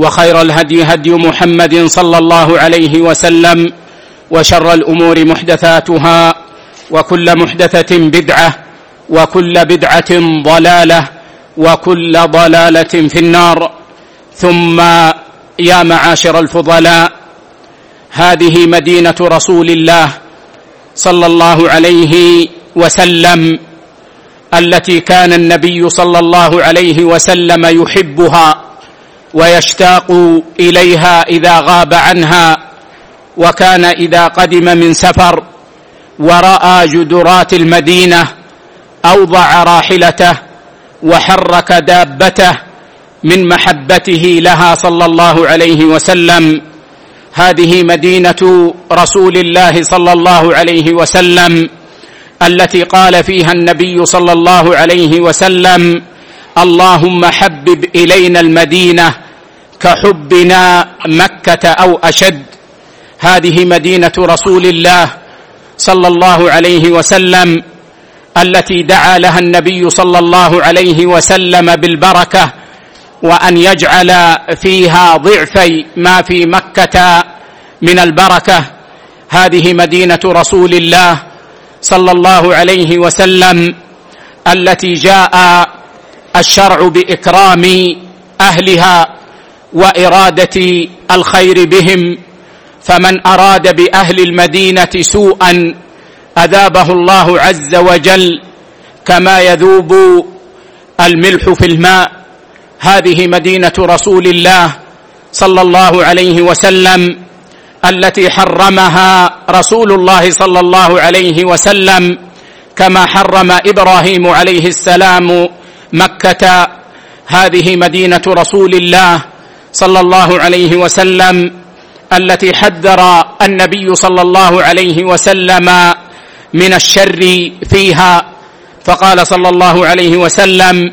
وخير الهدي هدي محمد صلى الله عليه وسلم وشر الأمور محدثاتها وكل محدثة بدعة وكل بدعة ضلالة وكل ضلالة في النار. ثم يا معاشر الفضلاء هذه مدينة رسول الله صلى الله عليه وسلم التي كان النبي صلى الله عليه وسلم يحبها. ويشتاق إليها إذا غاب عنها وكان إذا قدم من سفر ورأى جدرات المدينة أوضع راحلته وحرك دابته من محبته لها صلى الله عليه وسلم. هذه مدينة رسول الله صلى الله عليه وسلم التي قال فيها النبي صلى الله عليه وسلم اللهم حبب إلينا المدينة كحبنا مكة أو أشد. هذه مدينة رسول الله صلى الله عليه وسلم التي دعا لها النبي صلى الله عليه وسلم بالبركة وأن يجعل فيها ضعفي ما في مكة من البركة. هذه مدينة رسول الله صلى الله عليه وسلم التي جاء الشرع بإكرام أهلها وإرادة الخير بهم فمن أراد بأهل المدينة سوءا أذابه الله عز وجل كما يذوب الملح في الماء. هذه مدينة رسول الله صلى الله عليه وسلم التي حرمها رسول الله صلى الله عليه وسلم كما حرم إبراهيم عليه السلام مكة هذه مدينة رسول الله صلى الله عليه وسلم التي حذر النبي صلى الله عليه وسلم من الشر فيها. فقال صلى الله عليه وسلم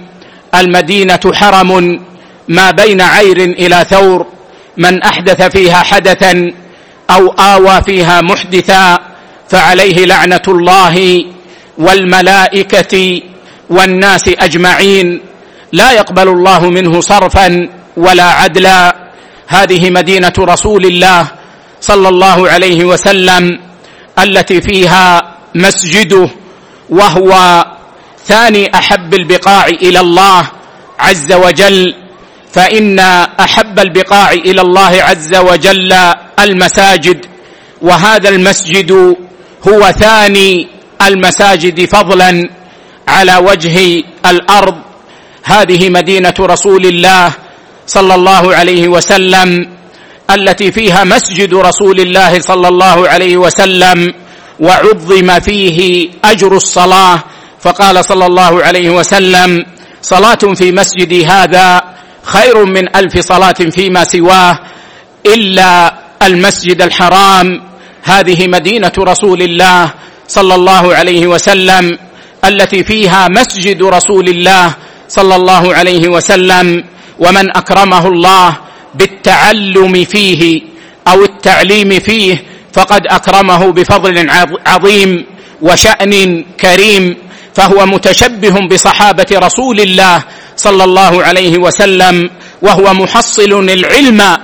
المدينة حرم ما بين عير إلى ثور من أحدث فيها حدثا أو آوى فيها محدثا فعليه لعنة الله والملائكة والناس أجمعين لا يقبل الله منه صرفا ولا عدلا. هذه مدينة رسول الله صلى الله عليه وسلم التي فيها مسجده وهو ثاني أحب البقاع إلى الله عز وجل. فإن أحب البقاع إلى الله عز وجل المساجد وهذا المسجد هو ثاني المساجد فضلا. على وجه الأرض. هذه مدينة رسول الله صلى الله عليه وسلم التي فيها مسجد رسول الله صلى الله عليه وسلم وعظم فيه أجر الصلاة. فقال صلى الله عليه وسلم صلاة في مسجدي هذا خير من ألف صلاة فيما سواه إلا المسجد الحرام. هذه مدينة رسول الله صلى الله عليه وسلم التي فيها مسجد رسول الله صلى الله عليه وسلم ومن أكرمه الله بالتعلم فيه أو التعليم فيه فقد أكرمه بفضل عظيم وشأن كريم فهو متشبه بصحابة رسول الله صلى الله عليه وسلم وهو محصل العلم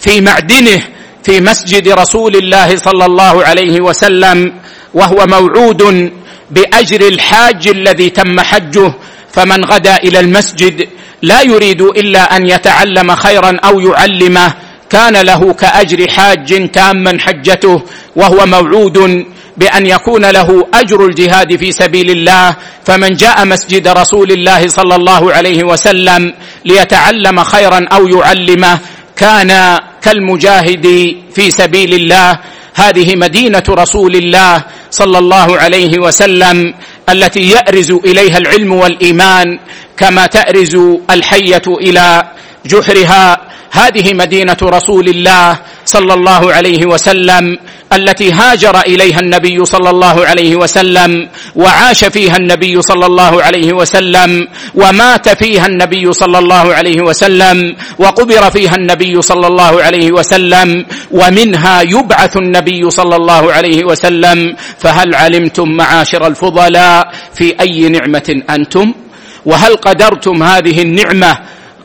في معدنه في مسجد رسول الله صلى الله عليه وسلم وهو موعود بأجر الحاج الذي تم حجه فمن غدا إلى المسجد لا يريد إلا أن يتعلم خيرا أو يعلمه كان له كأجر حاج تاما حجته وهو موعود بأن يكون له أجر الجهاد في سبيل الله فمن جاء مسجد رسول الله صلى الله عليه وسلم ليتعلم خيرا أو يعلمه كان كالمجاهد في سبيل الله هذه مدينة رسول الله صلى الله عليه وسلم التي يأرز إليها العلم والإيمان كما تأرز الحية إلى جحرها هذه مدينة رسول الله صلى الله عليه وسلم التي هاجر إليها النبي صلى الله عليه وسلم وعاش فيها النبي صلى الله عليه وسلم ومات فيها النبي صلى الله عليه وسلم وقبر فيها النبي صلى الله عليه وسلم ومنها يبعث النبي صلى الله عليه وسلم فهل علمتم معاشر الفضلاء في أي نعمة أنتم وهل قدرتم هذه النعمة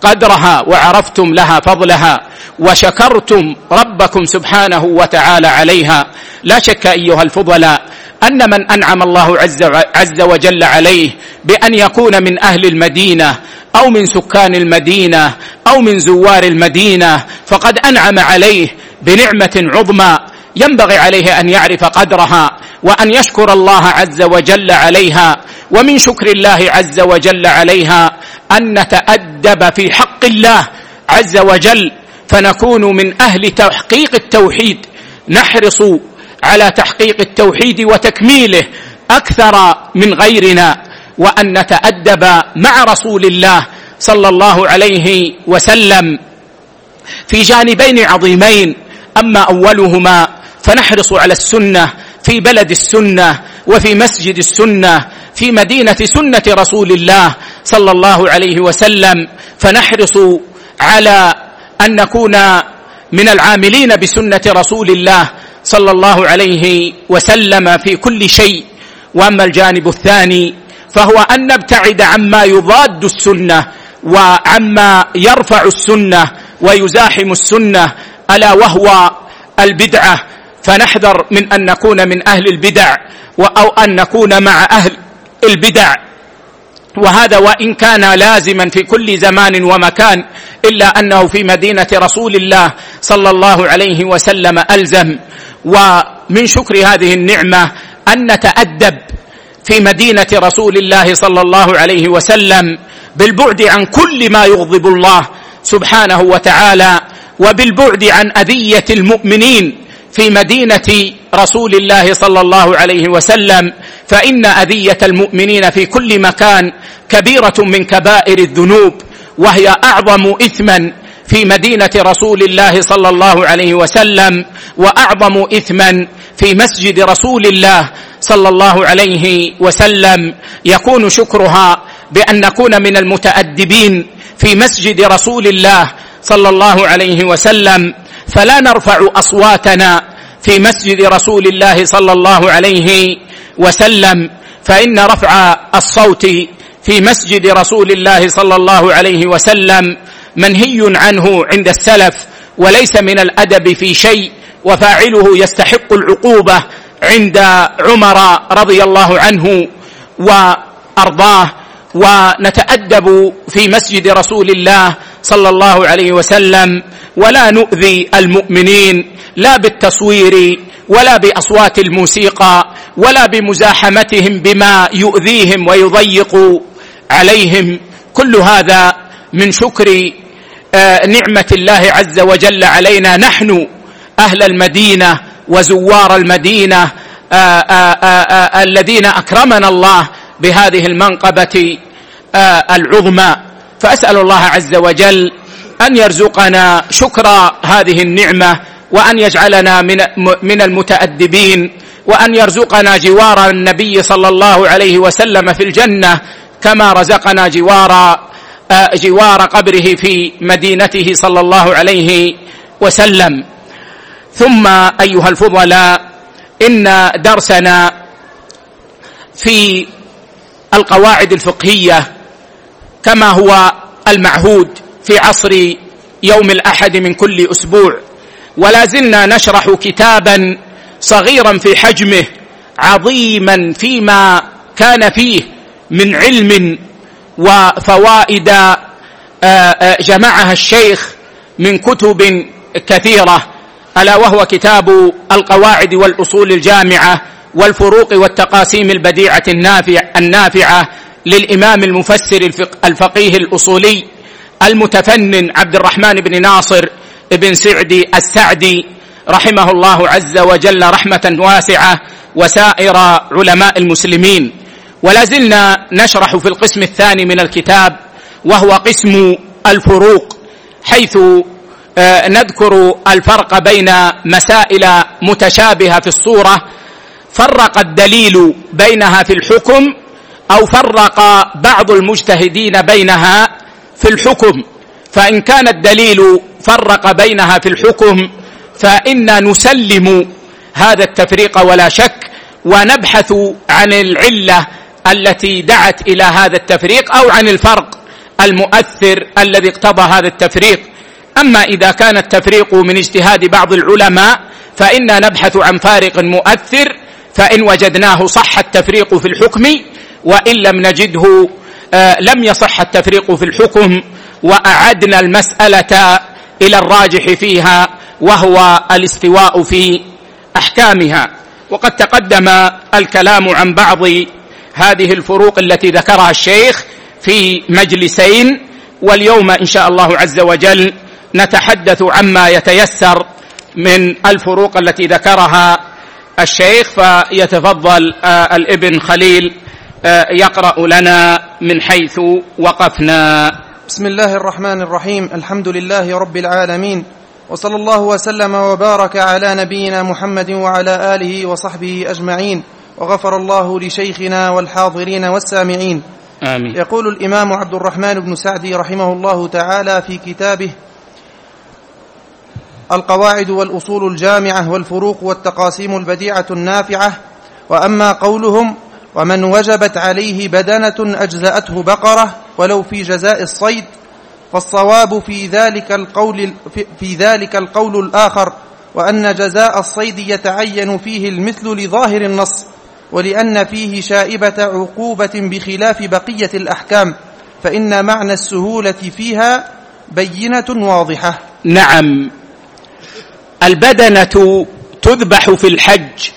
قدرها وعرفتم لها فضلها وشكرتم ربكم سبحانه وتعالى عليها. لا شك أيها الفضلاء أن من أنعم الله عز, عز وجل عليه بأن يكون من أهل المدينة أو من سكان المدينة أو من زوار المدينة فقد أنعم عليه بنعمة عظمى ينبغي عليه أن يعرف قدرها وأن يشكر الله عز وجل عليها. ومن شكر الله عز وجل عليها أن نتأدب في حق الله عز وجل فنكون من أهل تحقيق التوحيد. نحرص على تحقيق التوحيد وتكميله أكثر من غيرنا وأن نتأدب مع رسول الله صلى الله عليه وسلم. في جانبين عظيمين أما أولهما فنحرص على السنة في بلد السنة وفي مسجد السنة في مدينة سنة رسول الله صلى الله عليه وسلم. فنحرص على أن نكون من العاملين بسنة رسول الله صلى الله عليه وسلم في كل شيء. وأما الجانب الثاني فهو أن نبتعد عما يضاد السنة وعما يرفع السنة ويزاحم السنة ألا وهو البدعة. فنحذر من أن نكون من أهل البدع أو أن نكون مع أهل البدع. وهذا وإن كان لازما في كل زمان ومكان إلا أنه في مدينة رسول الله صلى الله عليه وسلم ألزم. ومن شكر هذه النعمة أن نتأدب في مدينة رسول الله صلى الله عليه وسلم بالبعد عن كل ما يغضب الله سبحانه وتعالى وبالبعد عن أذية المؤمنين في مدينة رسول الله صلى الله عليه وسلم فإن أذية المؤمنين في كل مكان كبيرة من كبائر الذنوب وهي أعظم اثما في مدينة رسول الله صلى الله عليه وسلم وأعظم اثما في مسجد رسول الله صلى الله عليه وسلم. يكون شكرها بأن نكون من المتأدبين في مسجد رسول الله صلى الله عليه وسلم. فلا نرفع أصواتنا في مسجد رسول الله صلى الله عليه وسلم فإن رفع الصوت في مسجد رسول الله صلى الله عليه وسلم منهي عنه عند السلف وليس من الأدب في شيء وفاعله يستحق العقوبة عند عمر رضي الله عنه وأرضاه. ونتأدب في مسجد رسول الله صلى الله عليه وسلم ولا نؤذي المؤمنين لا بالتصوير ولا بأصوات الموسيقى ولا بمزاحمتهم بما يؤذيهم ويضيق عليهم. كل هذا من شكر آه، نعمة الله عز وجل علينا. نحن أهل المدينة وزوار المدينة آه، آه، الذين أكرمنا الله بهذه المنقبة العظمى. فأسأل الله عز وجل أن يرزقنا شكر هذه النعمة وأن يجعلنا من من المتأدبين وأن يرزقنا جوار النبي صلى الله عليه وسلم في الجنة كما رزقنا جوار آه، جوار قبره في مدينته صلى الله عليه وسلم. ثم أيها الفضلاء إن درسنا في القواعد الفقهية كما هو المعهود في عصر يوم الأحد من كل أسبوع. ولا زلنا نشرح كتابا صغيرا في حجمه عظيما فيما كان فيه من علم وفوائد آه، آه، جمعها الشيخ من كتب كثيرة ألا وهو كتاب القواعد والأصول الجامعة. والفروق والتقاسيم البديعة النافعة للإمام المفسر الفقيه الأصولي المتفنن عبد الرحمن بن ناصر بن سعدي السعدي رحمه الله عز وجل رحمة واسعة وسائر علماء المسلمين. ولا زلنا نشرح في القسم الثاني من الكتاب وهو قسم الفروق حيث آه، نذكر الفرق بين مسائل متشابهة في الصورة فرق الدليل بينها في الحكم أو فرق بعض المجتهدين بينها في الحكم. فإن كان الدليل فرق بينها في الحكم فانا نسلم هذا التفريق ولا شك ونبحث عن العلة التي دعت إلى هذا التفريق أو عن الفرق المؤثر الذي اقتضى هذا التفريق. أما إذا كان التفريق من اجتهاد بعض العلماء فإنا نبحث عن فارق مؤثر فإن وجدناه صح التفريق في الحكم وإن لم نجده آه، لم يصح التفريق في الحكم وأعدنا المسألة إلى الراجح فيها وهو الاستواء في أحكامها. وقد تقدم الكلام عن بعض هذه الفروق التي ذكرها الشيخ في مجلسين واليوم إن شاء الله عز وجل نتحدث عما يتيسر من الفروق التي ذكرها الشيخ فيتفضل آه، الابن خليل آه، يقرأ لنا من حيث وقفنا. بسم الله الرحمن الرحيم. الحمد لله رب العالمين وصلى الله وسلم وبارك على نبينا محمد وعلى آله وصحبه أجمعين وغفر الله لشيخنا والحاضرين والسامعين. آمين. يقول الإمام عبد الرحمن بن سعدي رحمه الله تعالى في كتابه القواعد والأصول الجامعة والفروق والتقاسيم البديعة النافعة وأما قولهم ومن وجبت عليه بدنة أجزأته بقرة ولو في جزاء الصيد فالصواب في ذلك القول في ذلك القول الآخر وأن جزاء الصيد يتعين فيه المثل لظاهر النص ولأن فيه شائبة عقوبة بخلاف بقية الأحكام فإن معنى السهولة فيها بينة واضحة. نعم. البدنة تذبح في الحج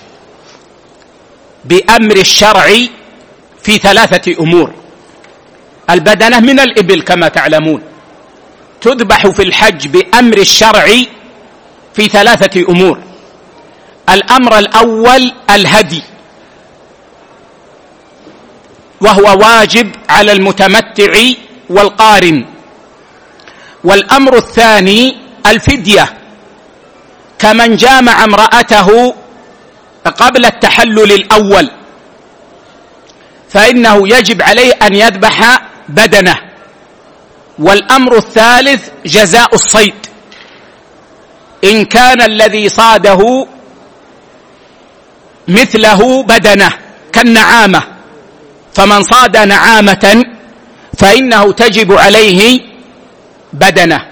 بأمر الشرع في ثلاثة أمور. البدنة من الإبل كما تعلمون. تذبح في الحج بأمر الشرع في ثلاثة أمور. الأمر الأول الهدي وهو واجب على المتمتع والقارن. والأمر الثاني الفدية كمن جامع امرأته قبل التحلل الأول فإنه يجب عليه أن يذبح بدنه. والأمر الثالث جزاء الصيد. إن كان الذي صاده مثله بدنه كالنعامة فمن صاد نعامة فإنه تجب عليه بدنه.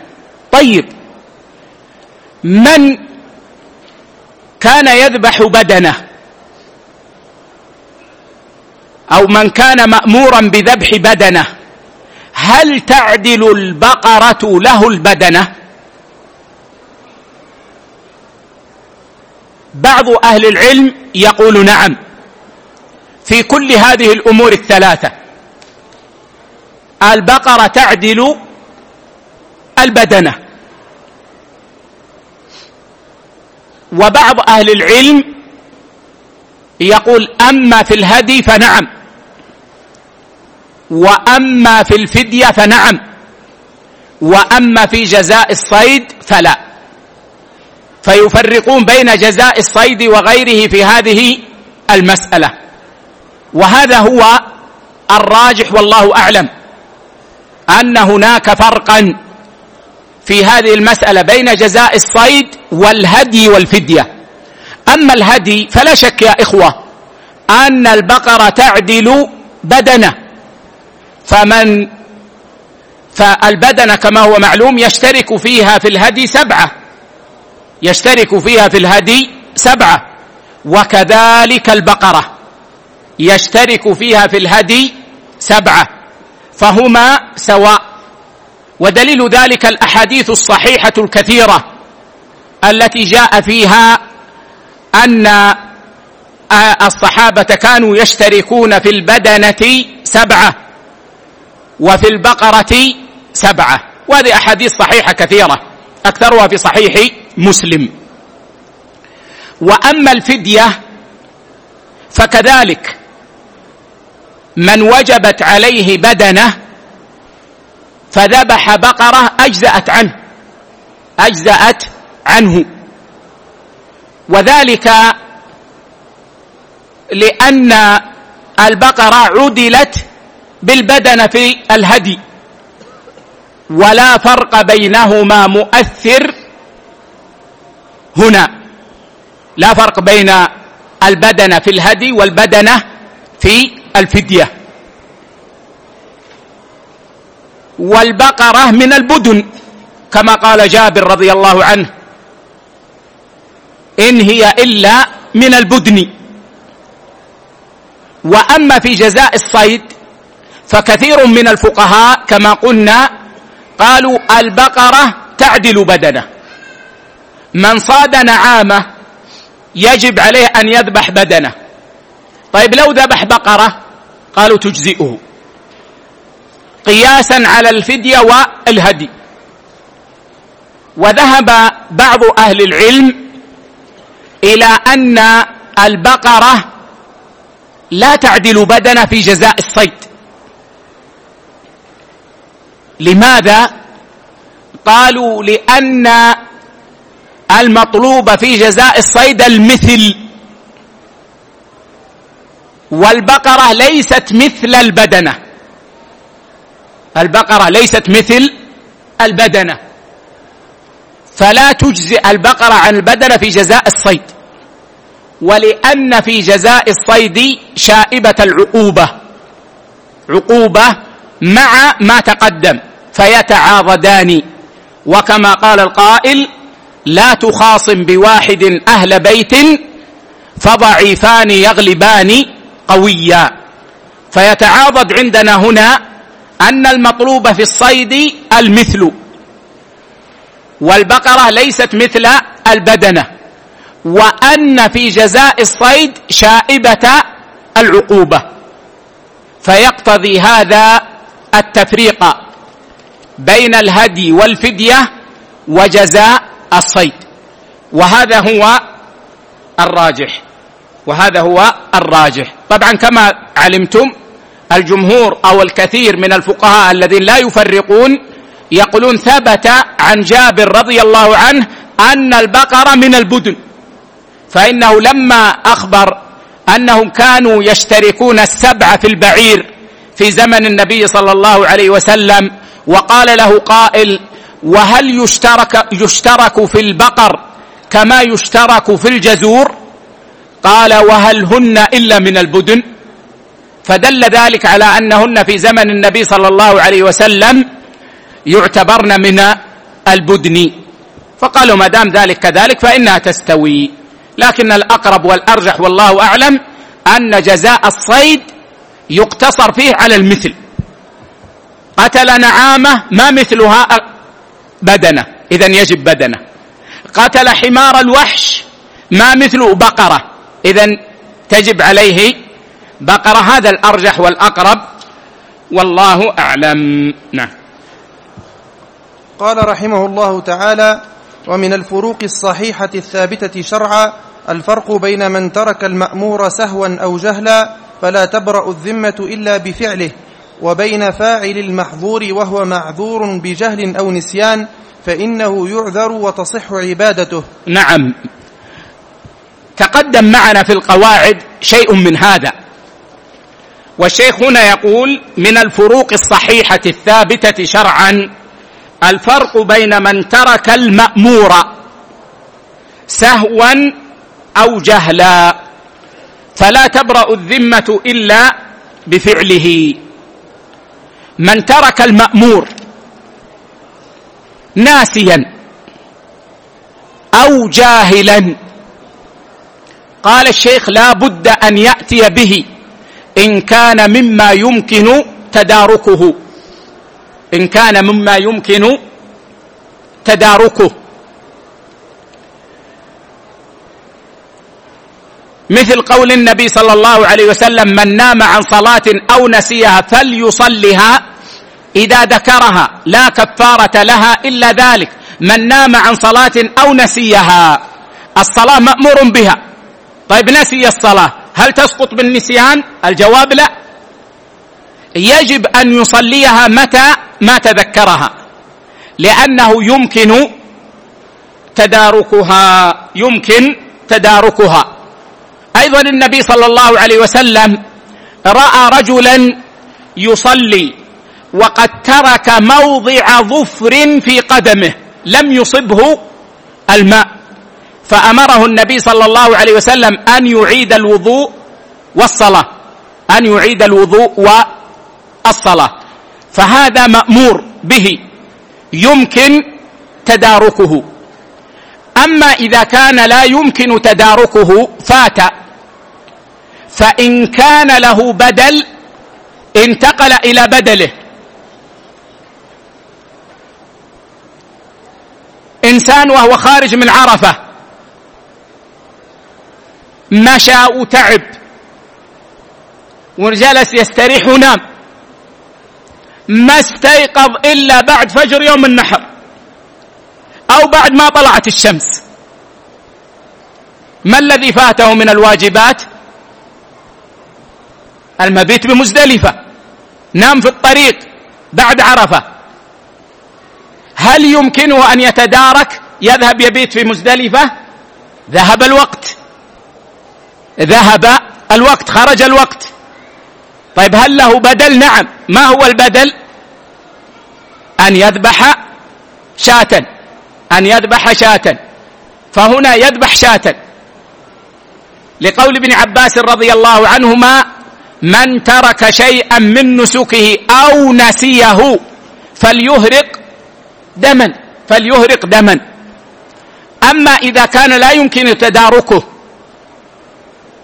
طيب من كان يذبح بدنه. أو من كان مأمورا بذبح بدنه. هل تعدل البقرة له البدنة؟ بعض أهل العلم يقول نعم. في كل هذه الأمور الثلاثة. البقرة تعدل البدنة. وبعض أهل العلم يقول أما في الهدي فنعم وأما في الفدية فنعم وأما في جزاء الصيد فلا. فيفرقون بين جزاء الصيد وغيره في هذه المسألة. وهذا هو الراجح والله أعلم أن هناك فرقا في هذه المسألة بين جزاء الصيد والهدي والفدية. أما الهدي فلا شك يا إخوة أن البقرة تعدل بدنه. فمن فالبدنه كما هو معلوم يشترك فيها في الهدي سبعة. يشترك فيها في الهدي سبعة. وكذلك البقرة يشترك فيها في الهدي سبعة. فهما سواء ودليل ذلك الأحاديث الصحيحة الكثيرة التي جاء فيها أن الصحابة كانوا يشتركون في البدنة سبعة وفي البقرة سبعة. وهذه أحاديث صحيحة كثيرة أكثرها في صحيح مسلم. وأما الفدية فكذلك من وجبت عليه بدنة فذبح بقرة أجزأت عنه. أجزأت عنه. وذلك لأن البقرة عدلت بالبدن في الهدي. ولا فرق بينهما مؤثر هنا. لا فرق بين البدن في الهدي والبدنه في الفدية. والبقرة من البدن كما قال جابر رضي الله عنه. إن هي إلا من البدن. وأما في جزاء الصيد فكثير من الفقهاء كما قلنا قالوا البقرة تعدل بدنه. من صاد نعامه يجب عليه أن يذبح بدنه. طيب لو ذبح بقرة؟ قالوا تجزئه. قياسا على الفدية والهدي. وذهب بعض أهل العلم إلى أن البقرة لا تعدل بدنه في جزاء الصيد. لماذا؟ قالوا لأن المطلوب في جزاء الصيد المثل. والبقرة ليست مثل البدنة. البقرة ليست مثل البدنة. فلا تجزئ البقرة عن البدنة في جزاء الصيد. ولأن في جزاء الصيد شائبة العقوبة. عقوبة مع ما تقدم. فيتعاضدان. وكما قال القائل لا تخاصم بواحد أهل بيت فضعيفان يغلبان قويا. فيتعاضد عندنا هنا أن المطلوب في الصيد المثل والبقرة ليست مثل البدنة وأن في جزاء الصيد شائبة العقوبة. فيقتضي هذا التفريق بين الهدي والفدية وجزاء الصيد. وهذا هو الراجح وهذا هو الراجح. طبعا كما علمتم الجمهور أو الكثير من الفقهاء الذين لا يفرقون يقولون ثبت عن جابر رضي الله عنه أن البقرة من البدن فإنه لما أخبر أنهم كانوا يشتركون السبع في البعير في زمن النبي صلى الله عليه وسلم وقال له قائل وهل يشترك يشترك في البقر كما يشترك في الجزور؟ قال وهل هن إلا من البدن؟ فدل ذلك على أنهن في زمن النبي صلى الله عليه وسلم يعتبرن من البدن. فقالوا ما دام ذلك كذلك فإنها تستوي. لكن الأقرب والأرجح والله أعلم أن جزاء الصيد يقتصر فيه على المثل. قتل نعامة ما مثلها بدنة. اذا يجب بدنة. قتل حمار الوحش ما مثل بقرة. اذا تجب عليه بقره هذا الأرجح والأقرب والله أعلم. نعم. قال رحمه الله تعالى ومن الفروق الصحيحة الثابتة شرعا الفرق بين من ترك المأمور سهوا أو جهلا فلا تبرأ الذمة إلا بفعله وبين فاعل المحظور وهو معذور بجهل أو نسيان فإنه يعذر وتصح عبادته. نعم. تقدم معنا في القواعد شيء من هذا. والشيخ هنا يقول من الفروق الصحيحة الثابتة شرعا الفرق بين من ترك المأمور سهوا أو جهلا فلا تبرأ الذمة إلا بفعله. من ترك المأمور ناسيا أو جاهلا قال الشيخ لا بد أن يأتي به. إن كان مما يمكن تداركه. إن كان مما يمكن تداركه. مثل قول النبي صلى الله عليه وسلم من نام عن صلاة أو نسيها فليصلها إذا ذكرها لا كفارة لها إلا ذلك. من نام عن صلاة أو نسيها. الصلاة مأمور بها. طيب نسي الصلاة. هل تسقط بالنسيان؟ الجواب لا. يجب أن يصليها متى؟ ما تذكرها. لأنه يمكن تداركها يمكن تداركها. أيضا النبي صلى الله عليه وسلم رأى رجلا يصلي وقد ترك موضع ظفر في قدمه لم يصبه الماء. فأمره النبي صلى الله عليه وسلم أن يعيد الوضوء والصلاة. أن يعيد الوضوء والصلاة. فهذا مأمور به. يمكن تداركه. أما إذا كان لا يمكن تداركه فات. فإن كان له بدل انتقل إلى بدله. إنسان وهو خارج من عرفة. مشى وتعب وجلس يستريح ونام ما استيقظ إلا بعد فجر يوم النحر. أو بعد ما طلعت الشمس. ما الذي فاته من الواجبات؟ المبيت بمزدلفة. نام في الطريق بعد عرفة. هل يمكنه أن يتدارك؟ يذهب يبيت في مزدلفة؟ ذهب الوقت. ذهب الوقت خرج الوقت. طيب هل له بدل؟ نعم. ما هو البدل؟ أن يذبح شاة. أن يذبح شاة. فهنا يذبح شاة. لقول ابن عباس رضي الله عنهما من ترك شيئا من نسكه أو نسيه فليهرق دما. فليهرق دما. أما إذا كان لا يمكن تداركه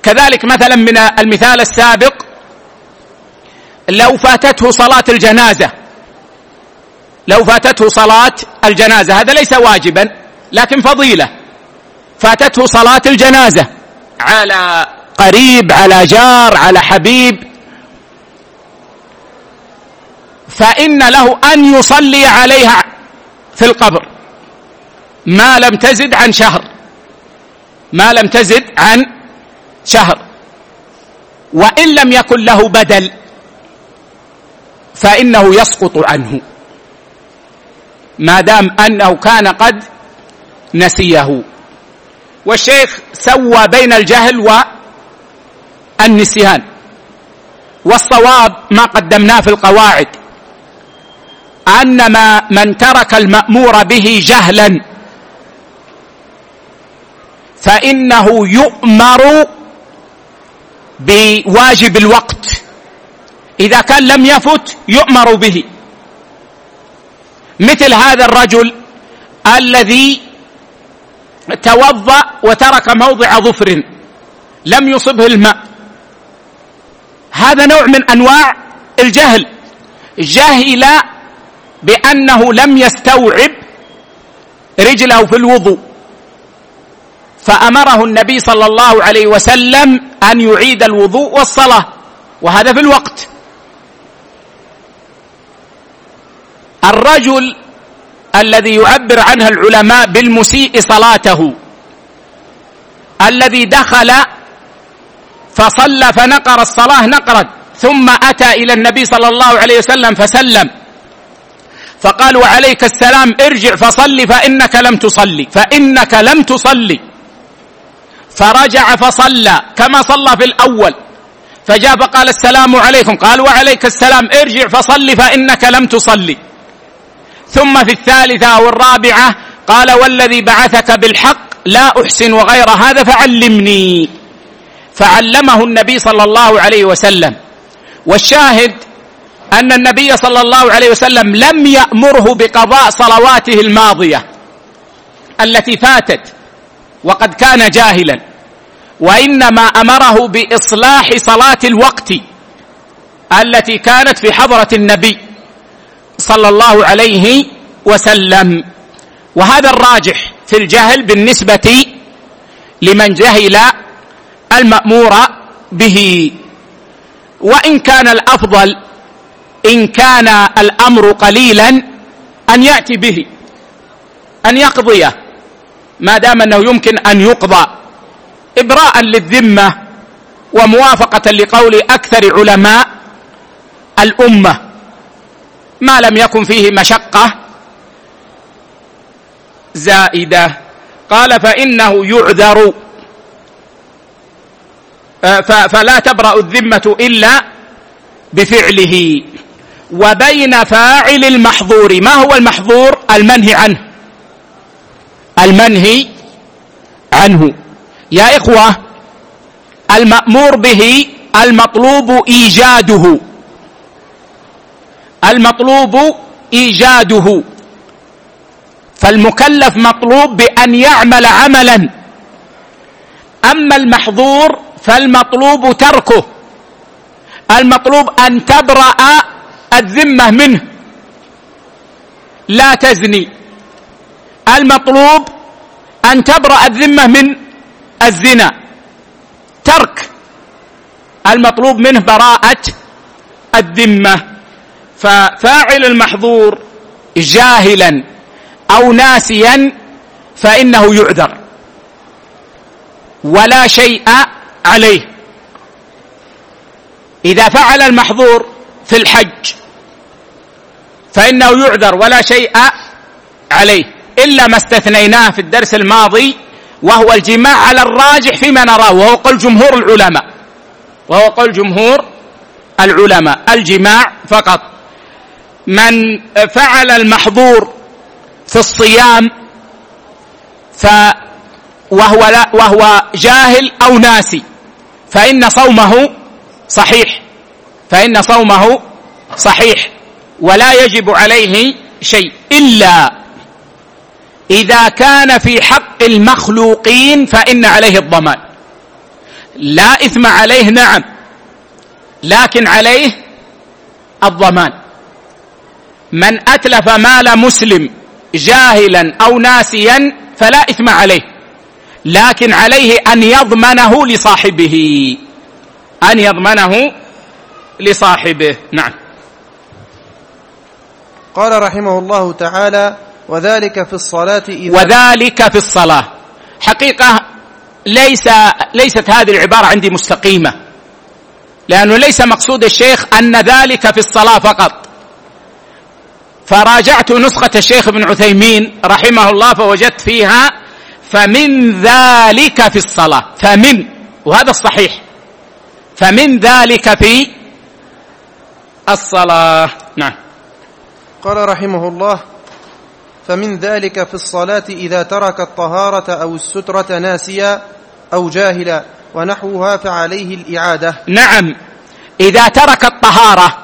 كذلك مثلا من المثال السابق لو فاتته صلاة الجنازة لو فاتته صلاة الجنازة هذا ليس واجبا لكن فضيلة. فاتته صلاة الجنازة على قريب على جار على حبيب فإن له أن يصلي عليها في القبر. ما لم تزد عن شهر ما لم تزد عن شهر. وإن لم يكن له بدل فإنه يسقط عنه. ما دام أنه كان قد نسيه. والشيخ سوى بين الجهل والنسيان. والصواب ما قدمناه في القواعد. أن ما من ترك المأمور به جهلا فإنه يؤمر بواجب الوقت. إذا كان لم يفت يؤمر به. مثل هذا الرجل الذي توضأ وترك موضع ظفر. لم يصبه الماء. هذا نوع من أنواع الجهل. جهل بأنه لم يستوعب رجله في الوضوء. فأمره النبي صلى الله عليه وسلم أن يعيد الوضوء والصلاة وهذا في الوقت. الرجل الذي يعبر عنها العلماء بالمسيء صلاته الذي دخل فصلى فنقر الصلاة نقرا ثم أتى إلى النبي صلى الله عليه وسلم فسلم. فقال وعليك السلام ارجع فصل فإنك لم تصلي فإنك لم تصلي. فرجع فصلى كما صلى في الأول. فجاء فقال السلام عليكم. قال وعليك السلام. ارجع فصل فإنك لم تصلي. ثم في الثالثة أو الرابعة قال والذي بعثك بالحق لا أحسن غير هذا فعلمني. فعلمه النبي صلى الله عليه وسلم. والشاهد أن النبي صلى الله عليه وسلم لم يأمره بقضاء صلواته الماضية التي فاتت. وقد كان جاهلا. وإنما أمره بإصلاح صلاة الوقت التي كانت في حضرة النبي صلى الله عليه وسلم. وهذا الراجح في الجهل بالنسبة لمن جهل المأمور به. وإن كان الأفضل إن كان الأمر قليلا أن يأتي به أن يقضيه. ما دام أنه يمكن أن يقضى إبراء للذمة وموافقة لقول أكثر علماء الأمة ما لم يكن فيه مشقة زائدة. قال فإنه يعذر. آه، فلا تبرأ الذمة إلا بفعله. وبين فاعل المحظور ما هو المحظور؟ المنهي عنه. المنهي عنه. يا إخوة المأمور به المطلوب إيجاده. المطلوب إيجاده. فالمكلف مطلوب بأن يعمل عملا. أما المحظور فالمطلوب تركه. المطلوب أن تبرأ الذمة منه. لا تزني. المطلوب أن تبرأ الذمة من الزنا. ترك المطلوب منه براءة الذمة. ففاعل المحظور جاهلا أو ناسيا فإنه يعذر. ولا شيء عليه. إذا فعل المحظور في الحج فإنه يعذر ولا شيء عليه. إلا ما استثنيناه في الدرس الماضي وهو الجماع على الراجح فيما نراه وهو قول جمهور العلماء. وهو قول جمهور العلماء الجماع فقط. من فعل المحظور في الصيام ف وهو لا وهو جاهل أو ناسي فإن صومه صحيح. فإن صومه صحيح ولا يجب عليه شيء إلا إذا كان في حق المخلوقين فإن عليه الضمان. لا إثم عليه نعم لكن عليه الضمان. من أتلف مال مسلم جاهلا أو ناسيا فلا إثم عليه لكن عليه أن يضمنه لصاحبه. أن يضمنه لصاحبه نعم. قال رحمه الله تعالى وذلك في الصلاة إذا وذلك في الصلاة. حقيقة ليس ليست هذه العبارة عندي مستقيمة. لأنه ليس مقصود الشيخ أن ذلك في الصلاة فقط. فراجعت نسخة الشيخ ابن عثيمين رحمه الله فوجدت فيها فمن ذلك في الصلاة. فمن وهذا الصحيح. فمن ذلك في الصلاة. نعم. قال رحمه الله فمن ذلك في الصلاة إذا ترك الطهارة أو السترة ناسيا أو جاهلا ونحوها فعليه الإعادة. نعم. إذا ترك الطهارة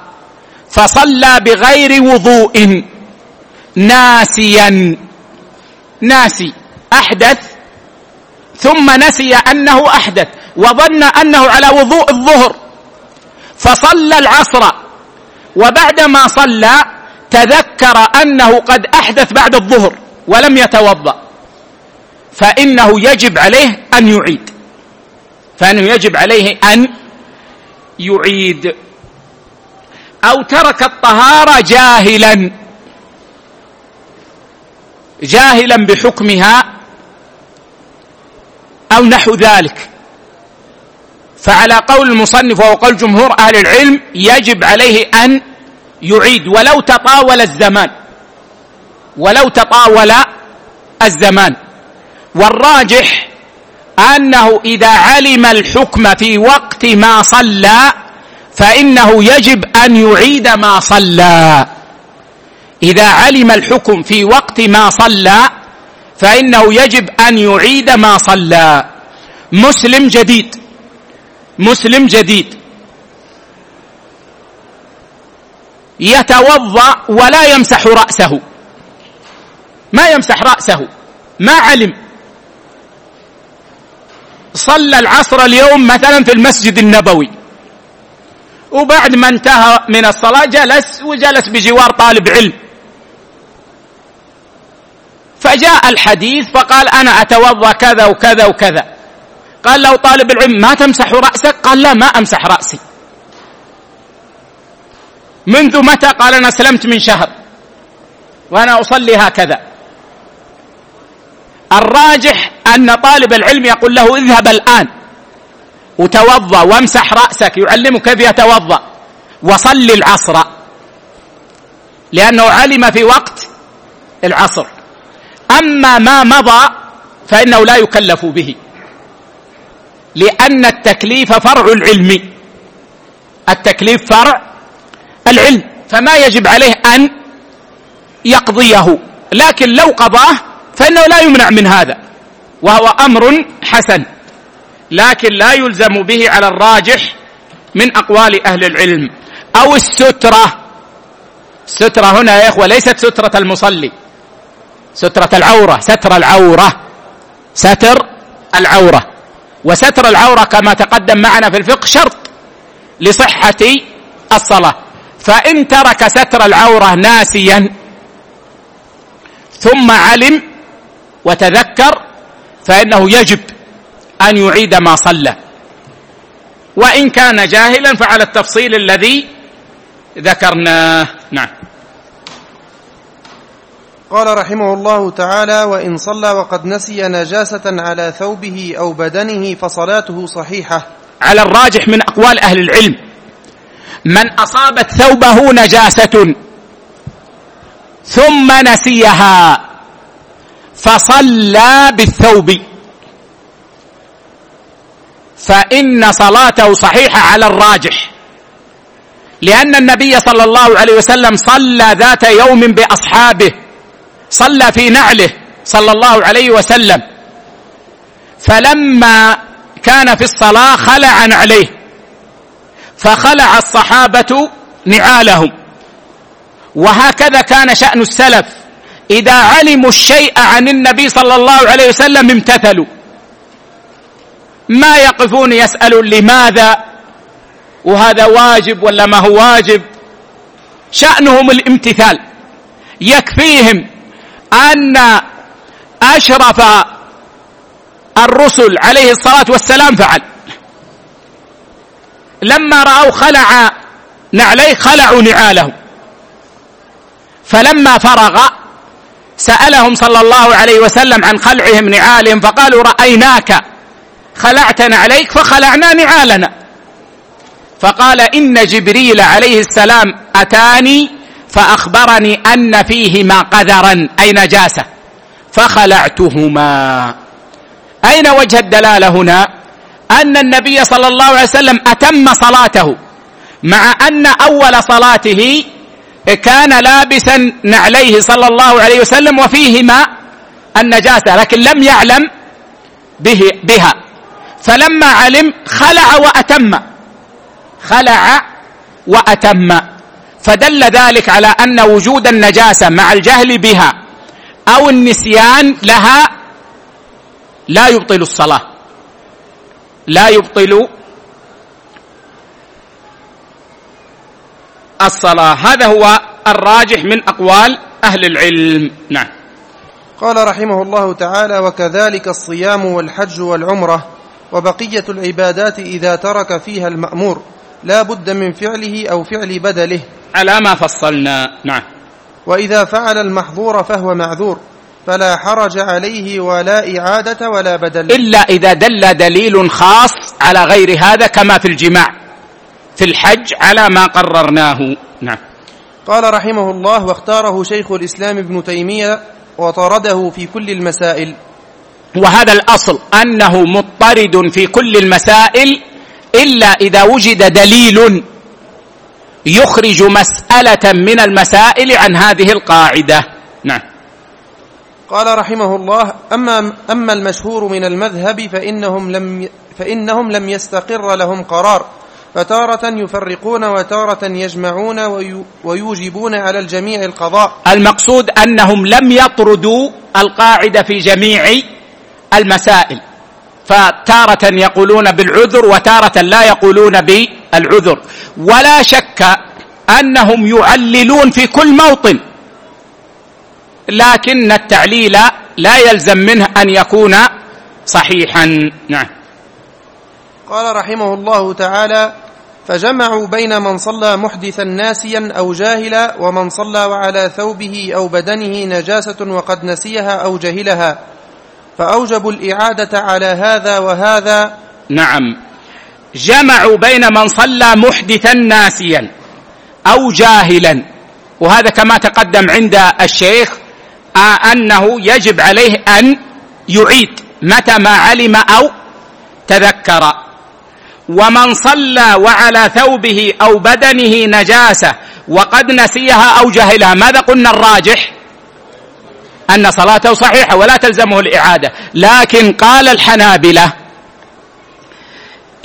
فصلى بغير وضوء ناسيا. ناسي. أحدث. ثم نسي أنه أحدث وظن أنه على وضوء الظهر. فصلى العصر. وبعدما صلى تذكر أنه قد أحدث بعد الظهر ولم يتوضأ فإنه يجب عليه أن يعيد فإنه يجب عليه أن يعيد. أو ترك الطهارة جاهلا جاهلا بحكمها أو نحو ذلك. فعلى قول المصنف وهو قول جمهور أهل العلم يجب عليه أن يعيد ولو تطاول الزمان. ولو تطاول الزمان. والراجح أنه إذا علم الحكم في وقت ما صلى فإنه يجب أن يعيد ما صلى. إذا علم الحكم في وقت ما صلى فإنه يجب أن يعيد ما صلى. مسلم جديد. مسلم جديد. يتوضأ ولا يمسح رأسه. ما يمسح رأسه. ما علم. صلى العصر اليوم مثلا في المسجد النبوي. وبعد ما انتهى من الصلاة جلس وجلس بجوار طالب علم. فجاء الحديث فقال أنا أتوضأ كذا وكذا وكذا. قال له طالب العلم ما تمسح رأسك؟ قال لا ما أمسح رأسي. منذ متى قال أنا أسلمت من شهر وأنا أصلي هكذا. الراجح أن طالب العلم يقول له اذهب الآن وتوضأ وامسح رأسك يعلمك كيف يتوضأ وصل العصر. لأنه علم في وقت العصر. أما ما مضى فإنه لا يكلف به. لأن التكليف فرع العلم. التكليف فرع العلم فما يجب عليه أن يقضيه. لكن لو قضاه فإنه لا يمنع من هذا وهو أمر حسن لكن لا يلزم به على الراجح من أقوال أهل العلم. أو السترة. السترة هنا يا إخوة ليست سترة المصلي سترة العورة ستر العورة ستر العورة. وستر العورة كما تقدم معنا في الفقه شرط لصحة الصلاة. فإن ترك ستر العورة ناسيا ثم علم وتذكر فإنه يجب أن يعيد ما صلى. وإن كان جاهلا فعلى التفصيل الذي ذكرناه. نعم. قال رحمه الله تعالى وإن صلى وقد نسي نجاسة على ثوبه أو بدنه فصلاته صحيحة. على الراجح من أقوال أهل العلم. من أصابت ثوبه نجاسة ثم نسيها فصلى بالثوب. فإن صلاته صحيحة على الراجح لأن النبي صلى الله عليه وسلم صلى ذات يوم بأصحابه صلى في نعله صلى الله عليه وسلم. فلما كان في الصلاة خلع نعليه فخلع الصحابة نعالهم. وهكذا كان شأن السلف. إذا علموا الشيء عن النبي صلى الله عليه وسلم امتثلوا. ما يقفون يسألون لماذا؟ وهذا واجب ولا ما هو واجب؟ شأنهم الامتثال. يكفيهم أن أشرف الرسل عليه الصلاة والسلام فعل. لما رأوا خلع نعليه خلعوا نعاله. فلما فرغ سألهم صلى الله عليه وسلم عن خلعهم نعالهم فقالوا رأيناك خلعتنا عليك فخلعنا نعالنا. فقال إن جبريل عليه السلام أتاني فأخبرني أن فيهما قذرا أي نجاسة فخلعتهما. أين وجه الدلالة هنا؟ أن النبي صلى الله عليه وسلم أتم صلاته مع أن أول صلاته كان لابسا نعليه صلى الله عليه وسلم وفيهما النجاسة لكن لم يعلم به بها. فلما علم خلع وأتم خلع وأتم. فدل ذلك على أن وجود النجاسة مع الجهل بها أو النسيان لها لا يبطل الصلاة. لا يبطل الصلاة. هذا هو الراجح من أقوال أهل العلم. نعم. قال رحمه الله تعالى وكذلك الصيام والحج والعمرة وبقية العبادات إذا ترك فيها المأمور لا بد من فعله أو فعل بدله. على ما فصلنا. نعم. وإذا فعل المحظور فهو معذور. فلا حرج عليه ولا إعادة ولا بدل. إلا إذا دل دليل خاص على غير هذا كما في الجماع في الحج على ما قررناه. نعم. قال رحمه الله واختاره شيخ الإسلام ابن تيمية وطرده في كل المسائل. وهذا الأصل أنه مضطرد في كل المسائل إلا إذا وجد دليل يخرج مسألة من المسائل عن هذه القاعدة. نعم. قال رحمه الله أما, أما المشهور من المذهب فإنهم لم, فإنهم لم يستقر لهم قرار فتارة يفرقون وتارة يجمعون ويوجبون على الجميع القضاء. المقصود أنهم لم يطردوا القاعدة في جميع المسائل فتارة يقولون بالعذر وتارة لا يقولون بالعذر. ولا شك أنهم يعللون في كل موطن لكن التعليل لا يلزم منه أن يكون صحيحا. نعم. قال رحمه الله تعالى فجمعوا بين من صلى محدثا ناسيا أو جاهلا ومن صلى وعلى ثوبه أو بدنه نجاسة وقد نسيها أو جهلها. فأوجبوا الإعادة على هذا وهذا. نعم. جمعوا بين من صلى محدثا ناسيا أو جاهلا. وهذا كما تقدم عند الشيخ أنه يجب عليه أن يعيد متى ما علم أو تذكر. ومن صلى وعلى ثوبه أو بدنه نجاسة وقد نسيها أو جهلها ماذا قلنا الراجح؟ أن صلاته صحيحة ولا تلزمه الإعادة. لكن قال الحنابلة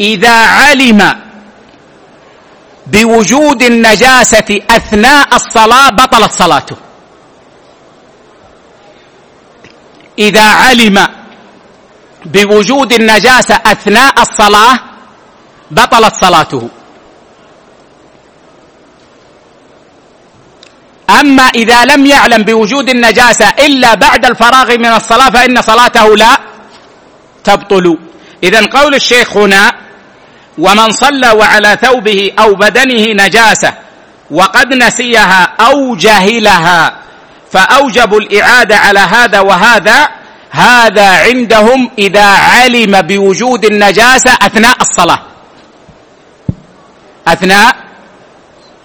إذا علم بوجود النجاسة أثناء الصلاة بطلت صلاته. إذا علم بوجود النجاسة أثناء الصلاة بطلت صلاته. أما إذا لم يعلم بوجود النجاسة إلا بعد الفراغ من الصلاة فإن صلاته لا تبطل. إذا قول الشيخ هنا ومن صلى وعلى ثوبه أو بدنه نجاسة وقد نسيها أو جهلها فأوجبوا الإعادة على هذا وهذا هذا عندهم إذا علم بوجود النجاسة أثناء الصلاة. أثناء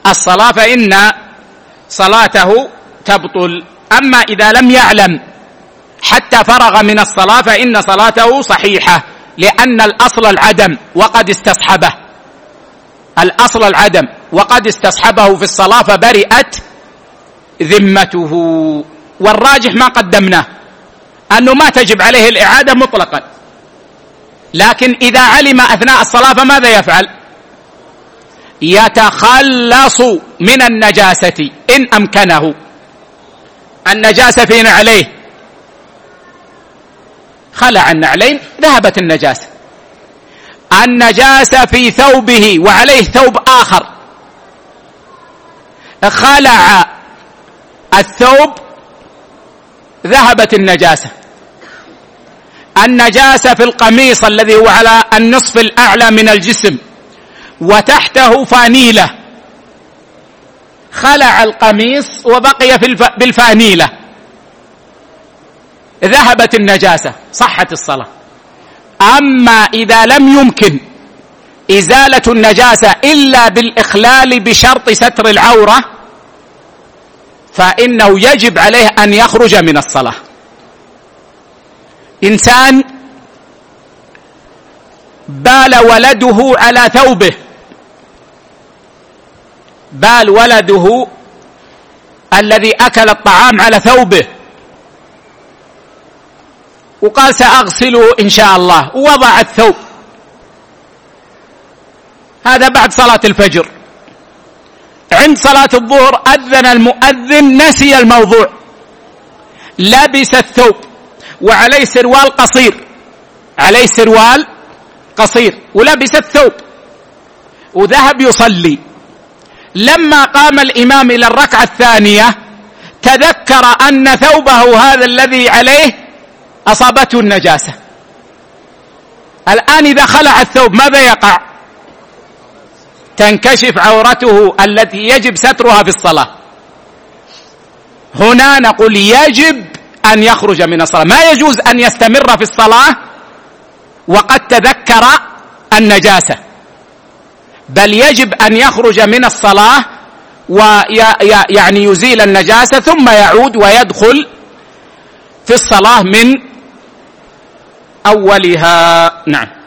الصلاة فإن صلاته تبطل. أما إذا لم يعلم حتى فرغ من الصلاة فإن صلاته صحيحة لأن الأصل العدم وقد استصحبه. الأصل العدم وقد استصحبه في الصلاة فبرئت ذمته والراجح ما قدمناه. أنه ما تجب عليه الإعادة مطلقا. لكن إذا علم أثناء الصلاة فماذا يفعل؟ يتخلص من النجاسة إن أمكنه. النجاسة في نعليه. خلع النعلين ذهبت النجاسة. النجاسة في ثوبه وعليه ثوب آخر. خلع الثوب ذهبت النجاسة. النجاسة في القميص الذي هو على النصف الأعلى من الجسم وتحته فانيلة. خلع القميص وبقي في بالفانيلة. ذهبت النجاسة صحت الصلاة. أما إذا لم يمكن إزالة النجاسة إلا بالإخلال بشرط ستر العورة فإنه يجب عليه أن يخرج من الصلاة. إنسان بال ولده على ثوبه. بال ولده الذي أكل الطعام على ثوبه. وقال سأغسله إن شاء الله. ووضع الثوب. هذا بعد صلاة الفجر. عند صلاة الظهر أذن المؤذن نسي الموضوع. لبس الثوب وعليه سروال قصير. عليه سروال قصير ولبس الثوب وذهب يصلي. لما قام الإمام إلى الركعة الثانية تذكر أن ثوبه هذا الذي عليه أصابته النجاسة. الآن إذا خلع الثوب ماذا يقع؟ تنكشف عورته التي يجب سترها في الصلاة. هنا نقول يجب أن يخرج من الصلاة. ما يجوز أن يستمر في الصلاة وقد تذكر النجاسة. بل يجب أن يخرج من الصلاة ويعني يزيل النجاسة ثم يعود ويدخل في الصلاة من أولها. نعم.